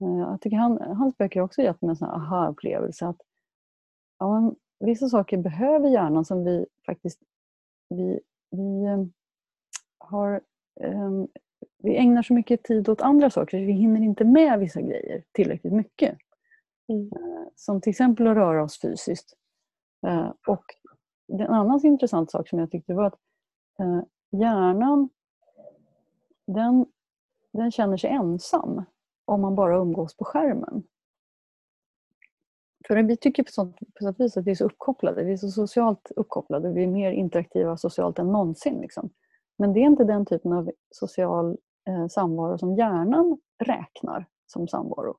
eh, jag tycker han, hans böcker har också gett mig en aha-upplevelse. Att, ja, vissa saker behöver hjärnan som vi faktiskt vi, vi, eh, har, um, vi ägnar så mycket tid åt andra saker så vi hinner inte med vissa grejer tillräckligt mycket. Mm. Uh, som till exempel att röra oss fysiskt. Uh, och en annan intressant sak som jag tyckte var att hjärnan den, den känner sig ensam om man bara umgås på skärmen. För vi tycker på sånt, på sånt vis att vi är så uppkopplade. Vi är så socialt uppkopplade. Vi är mer interaktiva socialt än någonsin. Liksom. Men det är inte den typen av social eh, samvaro som hjärnan räknar som samvaro.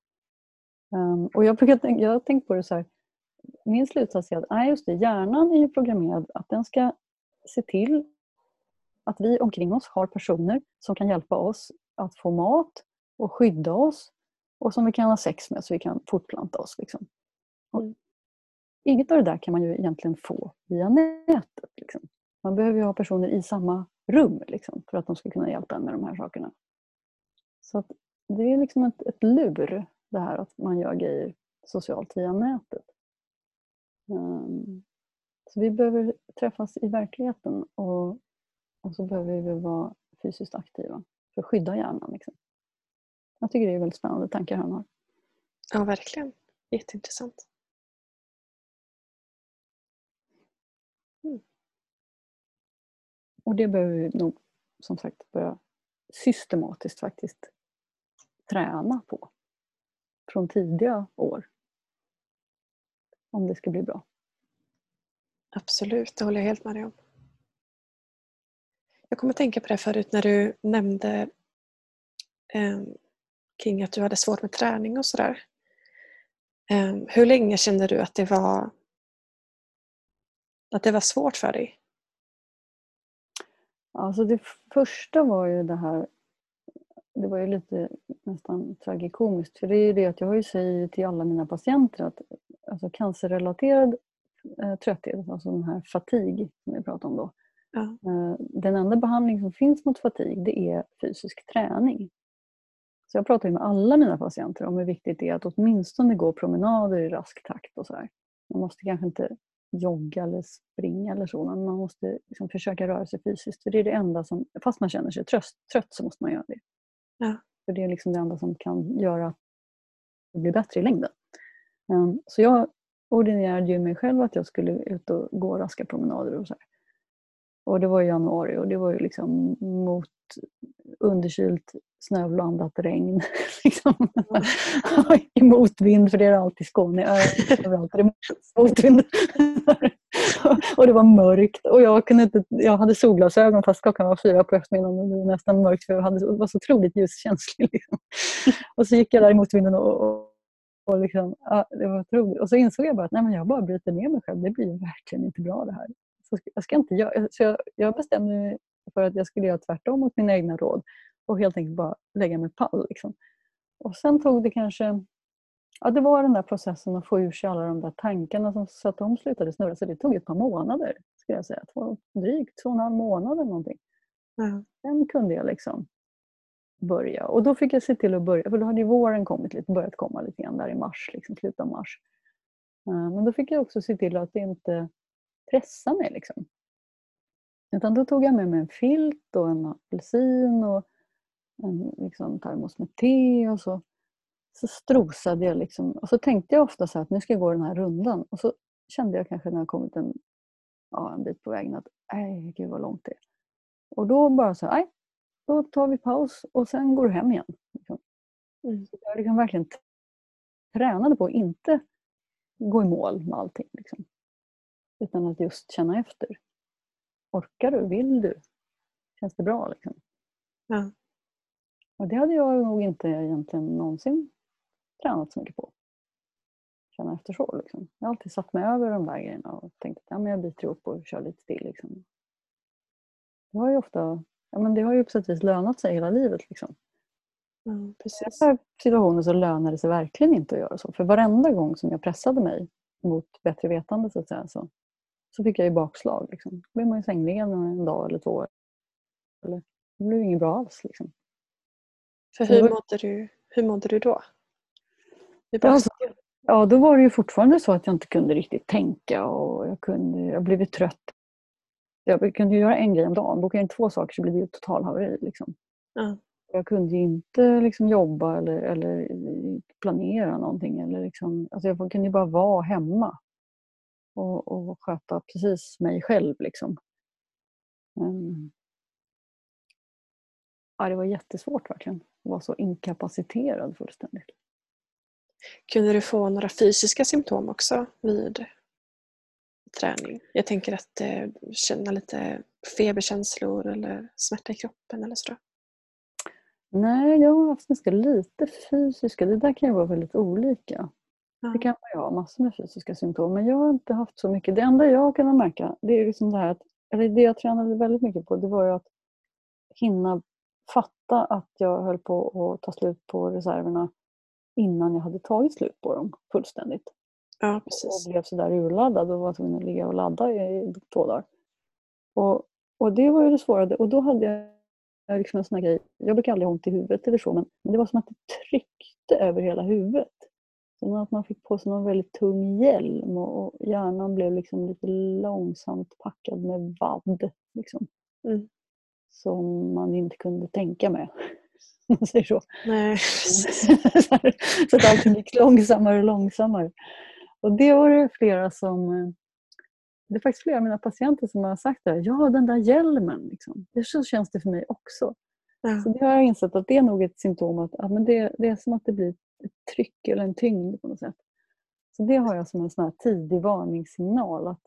Um, och jag, brukar, jag har tänkt på det så här. Min slutsats är att nej, just det, hjärnan är ju programmerad att den ska se till att vi omkring oss har personer som kan hjälpa oss att få mat och skydda oss och som vi kan ha sex med så vi kan fortplanta oss. Liksom. Mm. Inget av det där kan man ju egentligen få via nätet. Liksom. Man behöver ju ha personer i samma rum liksom, för att de ska kunna hjälpa en med de här sakerna. Så det är liksom ett, ett lur det här att man gör grejer socialt via nätet. Um, så vi behöver träffas i verkligheten och, och så behöver vi vara fysiskt aktiva för att skydda hjärnan. Liksom. Jag tycker det är väldigt spännande tankar han har. Ja, verkligen. Jätteintressant. Och det behöver vi nog som sagt börja systematiskt faktiskt träna på. Från tidiga år. Om det ska bli bra. Absolut, det håller jag helt med dig om. Jag kommer att tänka på det förut när du nämnde eh, kring att du hade svårt med träning och sådär. Eh, hur länge kände du att det var att det var svårt för dig? Alltså det första var ju det här, det var ju lite nästan tragikomiskt. För det är ju det att jag har ju sagt till alla mina patienter att alltså cancerrelaterad eh, trötthet, alltså den här fatig som vi pratade om då. Ja. Eh, den enda behandling som finns mot fatig det är fysisk träning. Så jag pratar med alla mina patienter om hur viktigt det är att åtminstone gå promenader i rask takt och så här. Man måste kanske inte jogga eller springa eller så. Men man måste liksom försöka röra sig fysiskt. För det är det enda som, fast man känner sig tröst, trött så måste man göra det. Ja. För det är liksom det enda som kan göra att det blir bättre i längden. Um, så jag ordinerade ju mig själv att jag skulle ut och gå raska promenader och så här. Och det var i januari och det var ju liksom mot underkylt snöblandat regn. liksom. I motvind, för det är alltid Skåne. Överallt är det motvind. och det var mörkt och jag, kunde inte, jag hade solglasögon fast klockan var fyra på eftermiddagen och det var nästan mörkt för jag hade, var så otroligt ljuskänslig. Liksom. och så gick jag där i motvinden och, och, och liksom, ja, det var otroligt. Och så insåg jag bara att nej, men jag bara bryter ner mig själv. Det blir verkligen inte bra det här. Så jag, ska inte göra, så jag, jag bestämde mig för att jag skulle göra tvärtom mot mina egna råd och helt enkelt bara lägga mig pall. Liksom. och sen tog det kanske Ja, det var den där processen att få ur sig alla de där tankarna som, så att de slutade snurra. Så det tog ett par månader, ska jag säga. Två, drygt två och en halv månad eller någonting. Ja. Sen kunde jag liksom börja. Och då fick jag se till att börja, för då hade ju våren kommit lite, börjat komma lite grann där i mars, liksom, slutet av mars. Eh, Men då fick jag också se till att inte pressa mig. Liksom. Utan då tog jag med mig en filt och en apelsin och en liksom, termos med te och så, så strosade jag. Liksom. Och så tänkte jag ofta så att nu ska jag gå den här rundan. Och så kände jag kanske när jag kommit en, ja, en bit på vägen att nej, gud vad långt det är. Och då bara så nej, då tar vi paus och sen går du hem igen. Liksom. Mm. Så jag liksom verkligen tränade på att inte gå i mål med allting. Liksom. Utan att just känna efter. Orkar du? Vill du? Känns det bra? Liksom? Ja. Och det hade jag nog inte egentligen någonsin tränat så mycket på. Känna efter så. Liksom. Jag har alltid satt mig över de där grejerna och tänkt att ja, men jag biter ihop och kör lite till. Liksom. Det har ju ofta, ja, men det har ju på sätt och vis lönat sig hela livet. Liksom. Ja, I precis. den här situationen så lönar det sig verkligen inte att göra så. För varenda gång som jag pressade mig mot bättre vetande så att säga, så, så fick jag ju bakslag. Liksom. Då blev man ju sängliggande en dag eller två. Eller, det blev inget bra alls. Liksom. För hur då- mådde du, hur mådde du då? Alltså, ja, då var det ju fortfarande så att jag inte kunde riktigt tänka och jag kunde, jag blev trött. Jag kunde ju göra en grej om dagen. Bokade jag in två saker så blev det ju total haveri. Liksom. Ja. Jag kunde inte liksom, jobba eller, eller planera någonting. Eller, liksom, alltså, jag kunde bara vara hemma och, och sköta precis mig själv. Liksom. Ehm. Ja, det var jättesvårt verkligen. att vara så inkapaciterad fullständigt. Kunde du få några fysiska symptom också vid träning? Jag tänker att eh, känna lite feberkänslor eller smärta i kroppen eller så. Nej, jag har haft ganska lite fysiska. Det där kan ju vara väldigt olika. Det kan man ju ha massor med fysiska symptom. Men jag har inte haft så mycket. Det enda jag har kunnat märka, det är liksom det här att, eller det jag tränade väldigt mycket på, det var ju att hinna fatta att jag höll på att ta slut på reserverna innan jag hade tagit slut på dem fullständigt. Ja, och precis. blev sådär urladdad och var tvungen att ligga och ladda i två dagar. Och, och det var ju det svåra. Och då hade jag liksom en sån här grej. Jag brukar aldrig ha ont i huvudet eller så men, men det var som att det tryckte över hela huvudet. Som att man fick på sig någon väldigt tung hjälm och, och hjärnan blev liksom lite långsamt packad med vadd. Liksom, Mm. som man inte kunde tänka med. Man säger så. Nej, så att allting gick långsammare och långsammare. Och det var det flera som... eh, Det är faktiskt flera av mina patienter som har sagt det. här, Ja, den där hjälmen. Liksom. Det, så känns det för mig också. Ja. Så det har jag insett att det är nog ett symptom att ja, men det, det är som att det blir ett tryck eller en tyngd på något sätt. Så det har jag som en sån tidig varningssignal att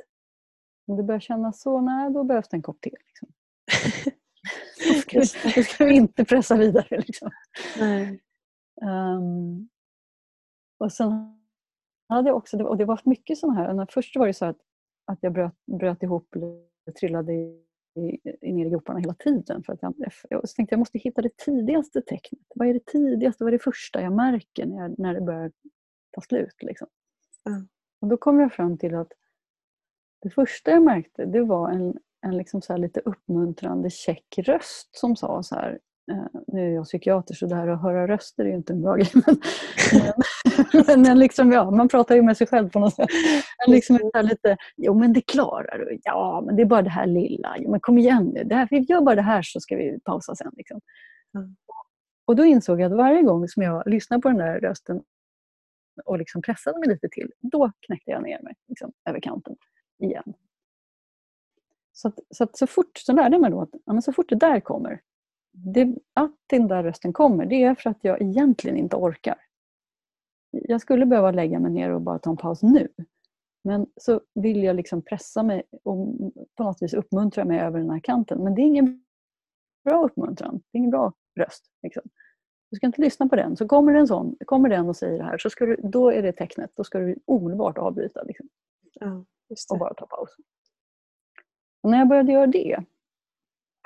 om det börjar kännas så, nej då behövs det en kopp te. Liksom. Då ska, vi, då ska vi inte pressa vidare. Liksom. Nej. Ehm, och sen hade jag också, och det var mycket sådana här, först var det så att, att jag bröt, bröt ihop eller trillade i, i, i ner i groparna hela tiden. För att jag, jag så tänkte jag måste hitta det tidigaste tecknet. Vad är det tidigaste, vad är det första jag märker när, jag, när det börjar ta slut? Liksom. Mm. Och då kom jag fram till att det första jag märkte det var en, en liksom så lite uppmuntrande check röst som sa så här nu är jag psykiater så det här att höra röster är ju inte en bra grej. Men, men, men liksom, ja, man pratar ju med sig själv på något sätt. Men liksom lite, jo men det klarar du. Ja men det är bara det här lilla. Jo, men kom igen nu. Det här, vi gör bara det här så ska vi pausa sen. Liksom. Mm. Och då insåg jag att varje gång som jag lyssnade på den där rösten och liksom pressade mig lite till, då knäckte jag ner mig liksom, över kanten igen. Så, att, så, att så fort så lärde jag mig då att ja, så fort det där kommer, det, att den där rösten kommer, det är för att jag egentligen inte orkar. Jag skulle behöva lägga mig ner och bara ta en paus nu. Men så vill jag liksom pressa mig och på något vis uppmuntra mig över den här kanten. Men det är ingen bra uppmuntran. Det är ingen bra röst. Liksom. Du ska inte lyssna på den. Så kommer det en sån, kommer den och säger det här, så ska du, då är det tecknet. Då ska du omedelbart avbryta liksom, Ja, och bara ta paus. Och när jag började göra det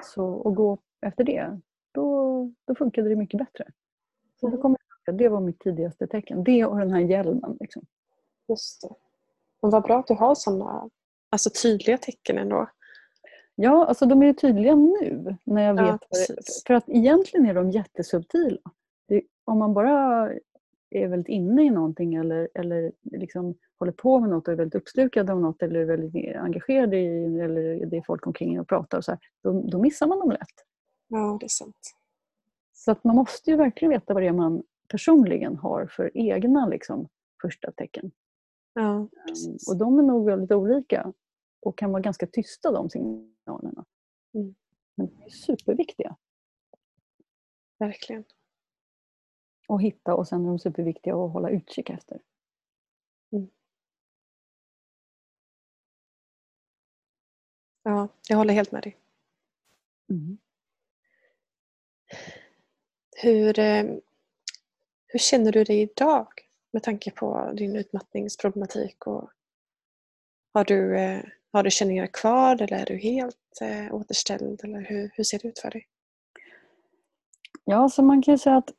så, och gå efter det, då, då funkade det mycket bättre. Så då Mm. kom jag Det var mitt tidigaste tecken. Det och den här hjälmen. Liksom. Just det. Men vad bra att du har sådana alltså tydliga tecken ändå. Ja, alltså de är tydliga nu när jag vet. Ja, det, för att egentligen är de jättesubtila. Det, om man bara är väldigt inne i någonting eller, eller liksom håller på med något och är väldigt uppslukad av något eller är väldigt engagerad i eller det är folk omkring och pratar och så här, då, då missar man dem lätt. Ja, det är sant. Så att man måste ju verkligen veta vad det är man personligen har för egna liksom, första tecken. Ja, precis. Och de är nog väldigt olika och kan vara ganska tysta de signalerna. Mm. Men de är superviktiga Verkligen. att hitta och sen är de superviktiga att hålla utkik efter. Ja, jag håller helt med dig. Mm. Hur, eh, hur känner du dig idag med tanke på din utmattningsproblematik? Och har, du, eh, har du känningar kvar eller är du helt eh, återställd? Eller hur, hur ser det ut för dig? Ja, så man kan ju säga att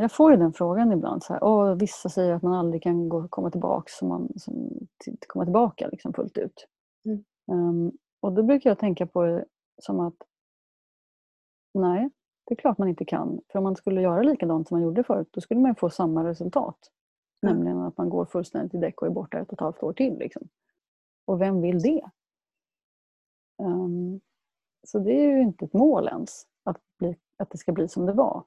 jag får ju den frågan ibland. Så här, Åh, vissa säger att man aldrig kan gå, komma tillbaka, som man, som, komma tillbaka liksom fullt ut. Mm. Um, och då brukar jag tänka på det som att nej, det är klart man inte kan. För om man skulle göra likadant som man gjorde förut, då skulle man få samma resultat. Mm. Nämligen att man går fullständigt i däck och är borta ett och ett halvt år till. Liksom. Och vem vill det? Um, så det är ju inte ett mål ens, att, bli, att det ska bli som det var.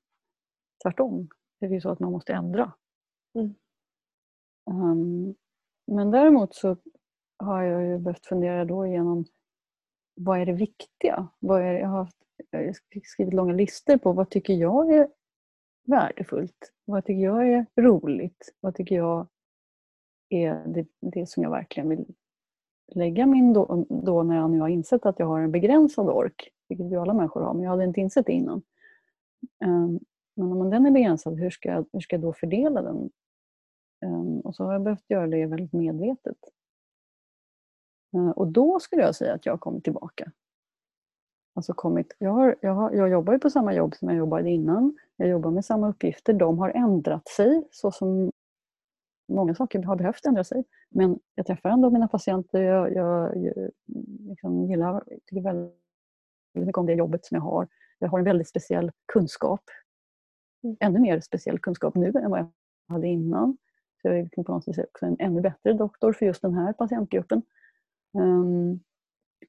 Tvärtom, det är ju så att man måste ändra. Mm. Um, men däremot så har jag ju behövt fundera då igenom vad är det viktiga? Vad är, jag, har haft, jag har skrivit långa listor på vad tycker jag är värdefullt? Vad tycker jag är roligt? Vad tycker jag är det, det som jag verkligen vill lägga min då, då när jag nu har insett att jag har en begränsad ork, vilket ju alla människor har, men jag hade inte insett det innan. Um, men om den är begränsad, hur ska jag, hur ska jag då fördela den? Um, och så har jag behövt göra det väldigt medvetet. Uh, och då skulle jag säga att jag har kommit tillbaka. Alltså kommit, jag, har, jag, har, jag jobbar ju på samma jobb som jag jobbade innan. Jag jobbar med samma uppgifter. De har ändrat sig så som många saker har behövt ändra sig. Men jag träffar ändå mina patienter. Jag, jag, jag liksom gillar, tycker väldigt mycket om det jobbet som jag har. Jag har en väldigt speciell kunskap. Ännu mer speciell kunskap nu än vad jag hade innan. Så jag är liksom på något sätt också en ännu bättre doktor för just den här patientgruppen. Um,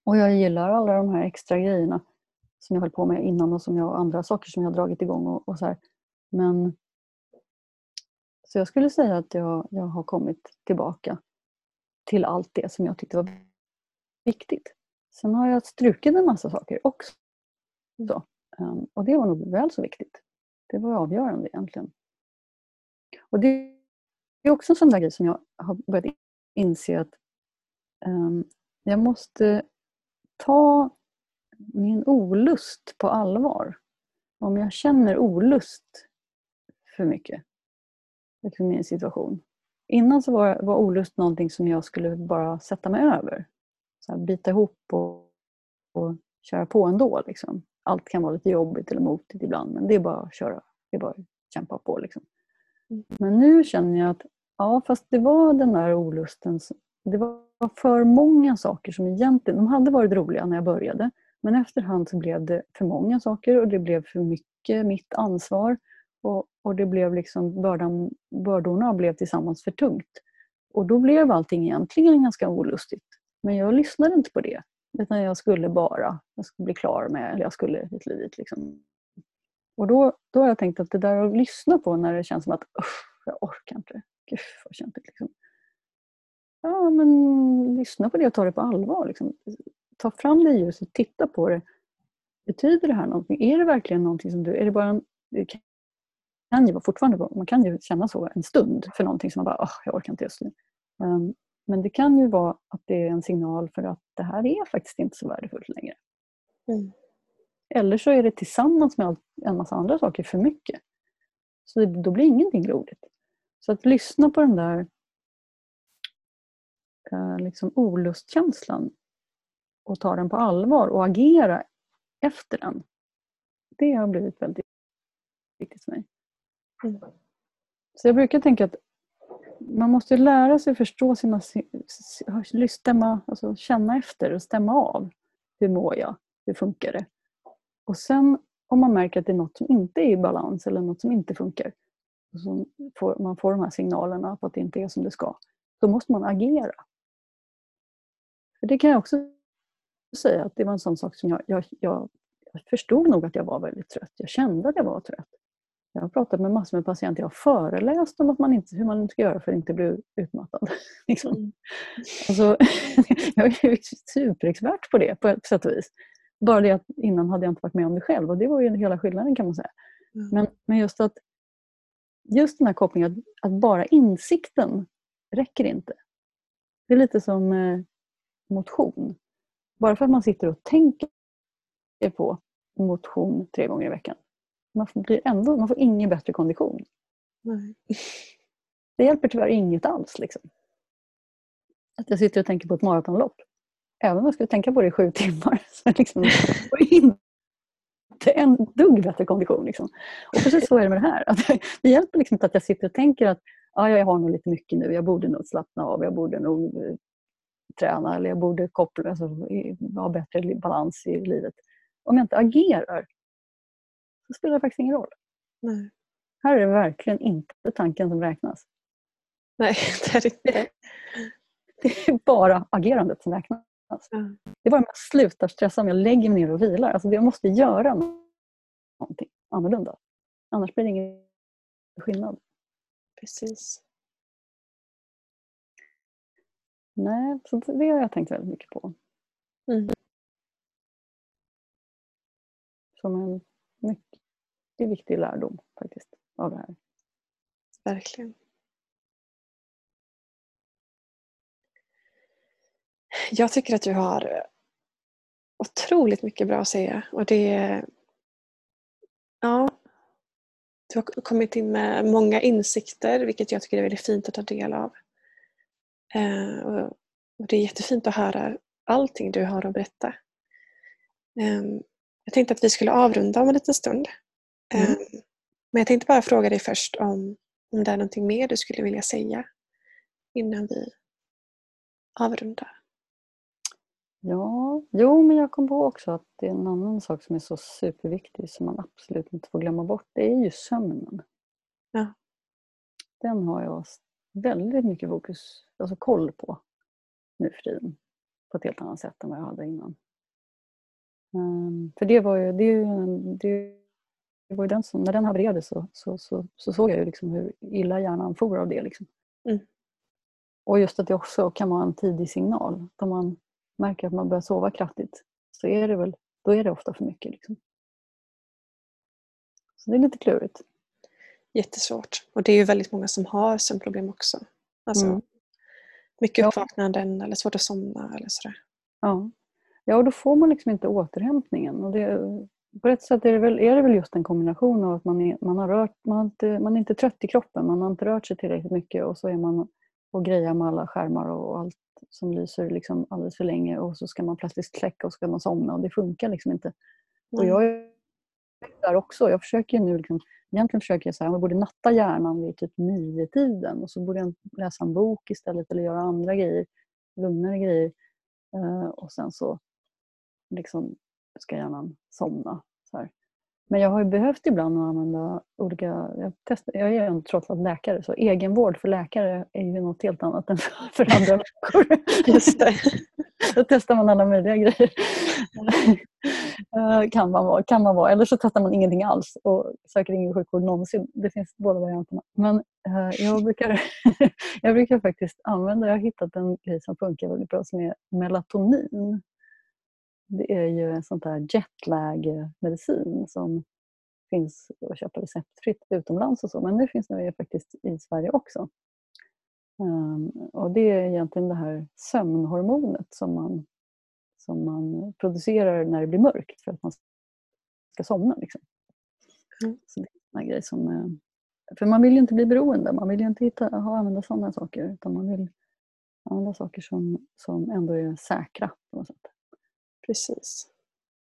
och jag gillar alla de här extra grejerna som jag höll på med innan och som jag, andra saker som jag dragit igång. Och, och så här. Men så jag skulle säga att jag, jag har kommit tillbaka till allt det som jag tyckte var viktigt. Sen har jag strukit en massa saker också. Så, um, och det var nog väl så viktigt. Det var avgörande egentligen. Och det är också en sån där grej som jag har börjat inse att um, jag måste ta min olust på allvar. Om jag känner olust för mycket i en situation. Innan så var, var olust någonting som jag skulle bara sätta mig över. Så här, bita ihop och, och köra på ändå. Liksom. Allt kan vara lite jobbigt eller motigt ibland men det är bara att köra. Det är bara att kämpa på. Liksom. Mm. Men nu känner jag att ja, fast det var den där olusten. Det var var för många saker som egentligen, de hade varit roliga när jag började. Men efterhand så blev det för många saker och det blev för mycket mitt ansvar. Och, och det blev liksom bördan, bördorna blev tillsammans för tungt. Och då blev allting egentligen ganska olustigt. Men jag lyssnade inte på det. Utan jag skulle bara, jag skulle bli klar med, eller jag skulle hit livet. Liksom. Och då, då har jag tänkt att det där att lyssna på när det känns som att jag orkar inte. Gud vad kämpigt. Liksom. Ja, men lyssna på det och ta det på allvar. Liksom. Ta fram det ljuset, titta på det. Betyder det här någonting? Är det verkligen någonting som du... Är det bara en, det kan ju fortfarande, man kan ju känna så en stund för någonting som man bara, oh, jag orkar inte just nu. Um, men det kan ju vara att det är en signal för att det här är faktiskt inte så värdefullt längre. Mm. Eller så är det tillsammans med en massa andra saker för mycket. Så då blir ingenting roligt. Så att lyssna på den där Eh, liksom olustkänslan och ta den på allvar och agera efter den. Det har blivit väldigt viktigt för mig. Mm. Så jag brukar tänka att man måste lära sig förstå sina... Stämma, alltså känna efter och stämma av. Hur mår jag? Hur funkar det? Och sen om man märker att det är något som inte är i balans eller något som inte funkar, och så får, man får de här signalerna på att det inte är som det ska, då måste man agera. För Det kan jag också säga att det var en sån sak som jag, jag, jag, förstod nog att jag var väldigt trött. Jag kände att jag var trött. Jag har pratat med massor med patienter, jag har föreläst om att man inte, hur man ska göra för att inte bli utmattad. liksom. Mm. alltså, jag är superexpert på det på ett sätt och vis. Bara det att innan hade jag inte varit med om det själv och det var ju hela skillnaden kan man säga. Mm. Men, men just att just den här kopplingen att, att bara insikten räcker inte. Det är lite som eh, motion. Bara för att man sitter och tänker på motion tre gånger i veckan. Man får, blir ändå, man får ingen bättre kondition. Nej. Det hjälper tyvärr inget alls. Liksom. Att jag sitter och tänker på ett maratonlopp. Även om jag skulle tänka på det i sju timmar så liksom, får jag inte en dugg bättre kondition. Liksom. Och precis så är det med det här. Att det hjälper liksom inte att jag sitter och tänker att ah, jag har nog lite mycket nu, jag borde nog slappna av, jag borde nog eh, träna eller jag borde koppla, alltså, ha bättre balans i livet. Om jag inte agerar så spelar det faktiskt ingen roll. Nej. Här är det verkligen inte tanken som räknas. Nej, det är det inte. Det är bara agerandet som räknas. Ja. Det är bara om jag slutar stressa, om jag lägger mig ner och vilar. Alltså jag måste göra någonting annorlunda. Annars blir det ingen skillnad. Precis. Nej, så det har jag tänkt väldigt mycket på. Mm. Som en mycket viktig lärdom faktiskt av det här. Verkligen. Jag tycker att du har otroligt mycket bra att säga. Och det, ja, du har kommit in med många insikter vilket jag tycker är väldigt fint att ta del av. Eh, och, Det är jättefint att höra allting du har att berätta. Eh, jag tänkte att vi skulle avrunda om en liten stund. Mm. Eh, men jag tänkte bara fråga dig först om, om det är någonting mer du skulle vilja säga innan vi avrundar. Ja, jo men jag kom på också att det är en annan sak som är så superviktig som man absolut inte får glömma bort. Det är ju sömnen. Ja. Den har jag väldigt mycket fokus, alltså koll på nu för tiden. På ett helt annat sätt än vad jag hade innan. Um, för det var ju, det, det var ju den som, när den havererade så, så, så, så såg jag ju liksom hur illa hjärnan for av det. Liksom. Mm. Och just att det också kan vara en tidig signal. Om man märker att man börjar sova kraftigt så är det väl, då är det ofta för mycket. Liksom. Så det är lite klurigt. Jättesvårt. Och det är ju väldigt många som har sömnproblem också. Alltså, Mm. Mycket uppvaknanden eller svårt att somna eller sådär. Ja. ja, och då får man liksom inte återhämtningen. Och det, på ett sätt är det, väl, är det väl just en kombination av att man är, man har rört, man, har inte, man är inte trött i kroppen, man har inte rört sig tillräckligt mycket och så är man och grejar med alla skärmar och allt som lyser liksom alldeles för länge och så ska man plötsligt släcka och så ska man somna och det funkar liksom inte. Och Mm. jag är där också. Jag försöker nu liksom, egentligen försöker jag så här, jag borde natta hjärnan vid typ nio tiden och så borde jag läsa en bok istället eller göra andra grejer, lugnare grejer. Eh, och sen så liksom ska hjärnan somna. Så här. Men jag har ju behövt ibland att använda olika... Jag, testar, jag är ju en trots allt läkare så egenvård för läkare är ju något helt annat än för andra människor. Just det. Då testar man alla möjliga grejer. Eh, kan, man vara, kan man vara. Eller så testar man ingenting alls och söker ingen sjukvård någonsin. Det finns båda varianterna. Men eh, jag, brukar, jag brukar faktiskt använda, jag har hittat en grej som funkar väldigt bra som är melatonin. Det är ju en sån där jetlag-medicin som finns att köpa receptfritt utomlands och så. Men nu finns det faktiskt i Sverige också. Um, och det är egentligen det här sömnhormonet som man, som man producerar när det blir mörkt för att man ska somna. Liksom. Mm. Så det är en grej som, eh, för man vill ju inte bli beroende, man vill ju inte hitta, ha, använda sådana saker utan man vill använda saker som, som ändå är säkra på något sätt. Precis.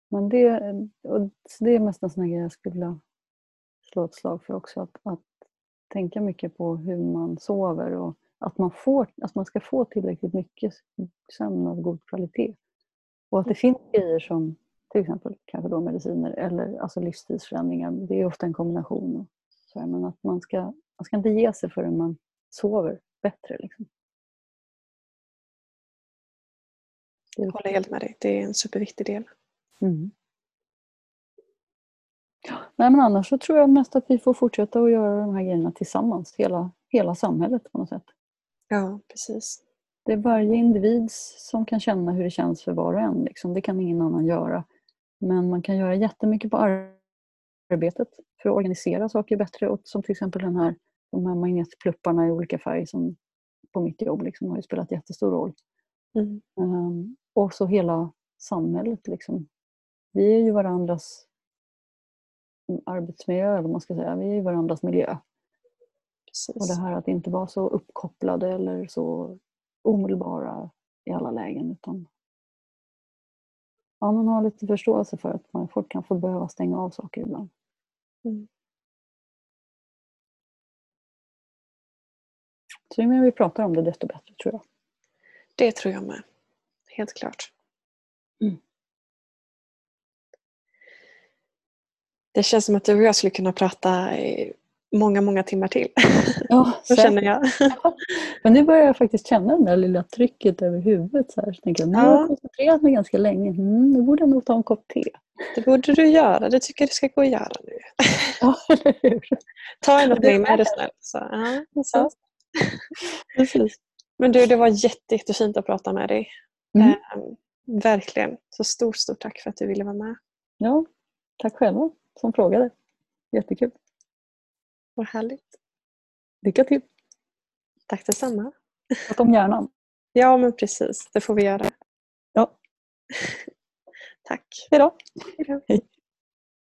Men det, och det är mest en sån här grej jag skulle vilja slå ett slag för också. Att, att tänka mycket på hur man sover och att man, får, att man ska få tillräckligt mycket sömn av god kvalitet. Och att det finns grejer som till exempel kanske då mediciner eller alltså livsstilsförändringar. Det är ofta en kombination. Så här, men att man ska, man ska inte ge sig förrän man sover bättre. Liksom. Jag håller helt med dig. Det är en superviktig del. Mm. Nej, men annars så tror jag mest att vi får fortsätta att göra de här grejerna tillsammans. Hela, hela samhället på något sätt. Ja, precis. Det är varje individ som kan känna hur det känns för var och en. Liksom. Det kan ingen annan göra. Men man kan göra jättemycket på arbetet för att organisera saker bättre. Och som till exempel den här, de här magnetplupparna i olika färg som på mitt jobb liksom, har ju spelat jättestor roll. Mm. Um, och så hela samhället. Liksom. Vi är ju varandras arbetsmiljö, eller man ska säga. Vi är ju varandras miljö. Precis. Och det här att inte vara så uppkopplade eller så omedelbara i alla lägen. Utan ja, man har lite förståelse för att man, folk kan få behöva stänga av saker ibland. Mm. Så ju mer vi pratar om det desto bättre tror jag. Det tror jag med. Helt klart. Mm. Det känns som att du och jag skulle kunna prata i många, många timmar till. Ja, så känner jag. Men nu börjar jag faktiskt känna det där lilla trycket över huvudet. Så här. Så tänker jag, nu har jag koncentrerat mig ganska länge. Mm, nu borde jag nog ta en kopp te. Det borde du göra. Det tycker jag du ska gå och göra nu. Ja, eller hur? Ta en åt mig med dig snäll. Så, ja, så. Precis. Men du, det var jätte, jättefint att prata med dig. Mm. Eh, verkligen. Så stort, stort tack för att du ville vara med. Ja, tack själva som frågade. Jättekul. Vad härligt. Lycka till! Tack detsamma. Prata om hjärnan. Ja, men precis. Det får vi göra. Ja. Tack. Hej då. Hej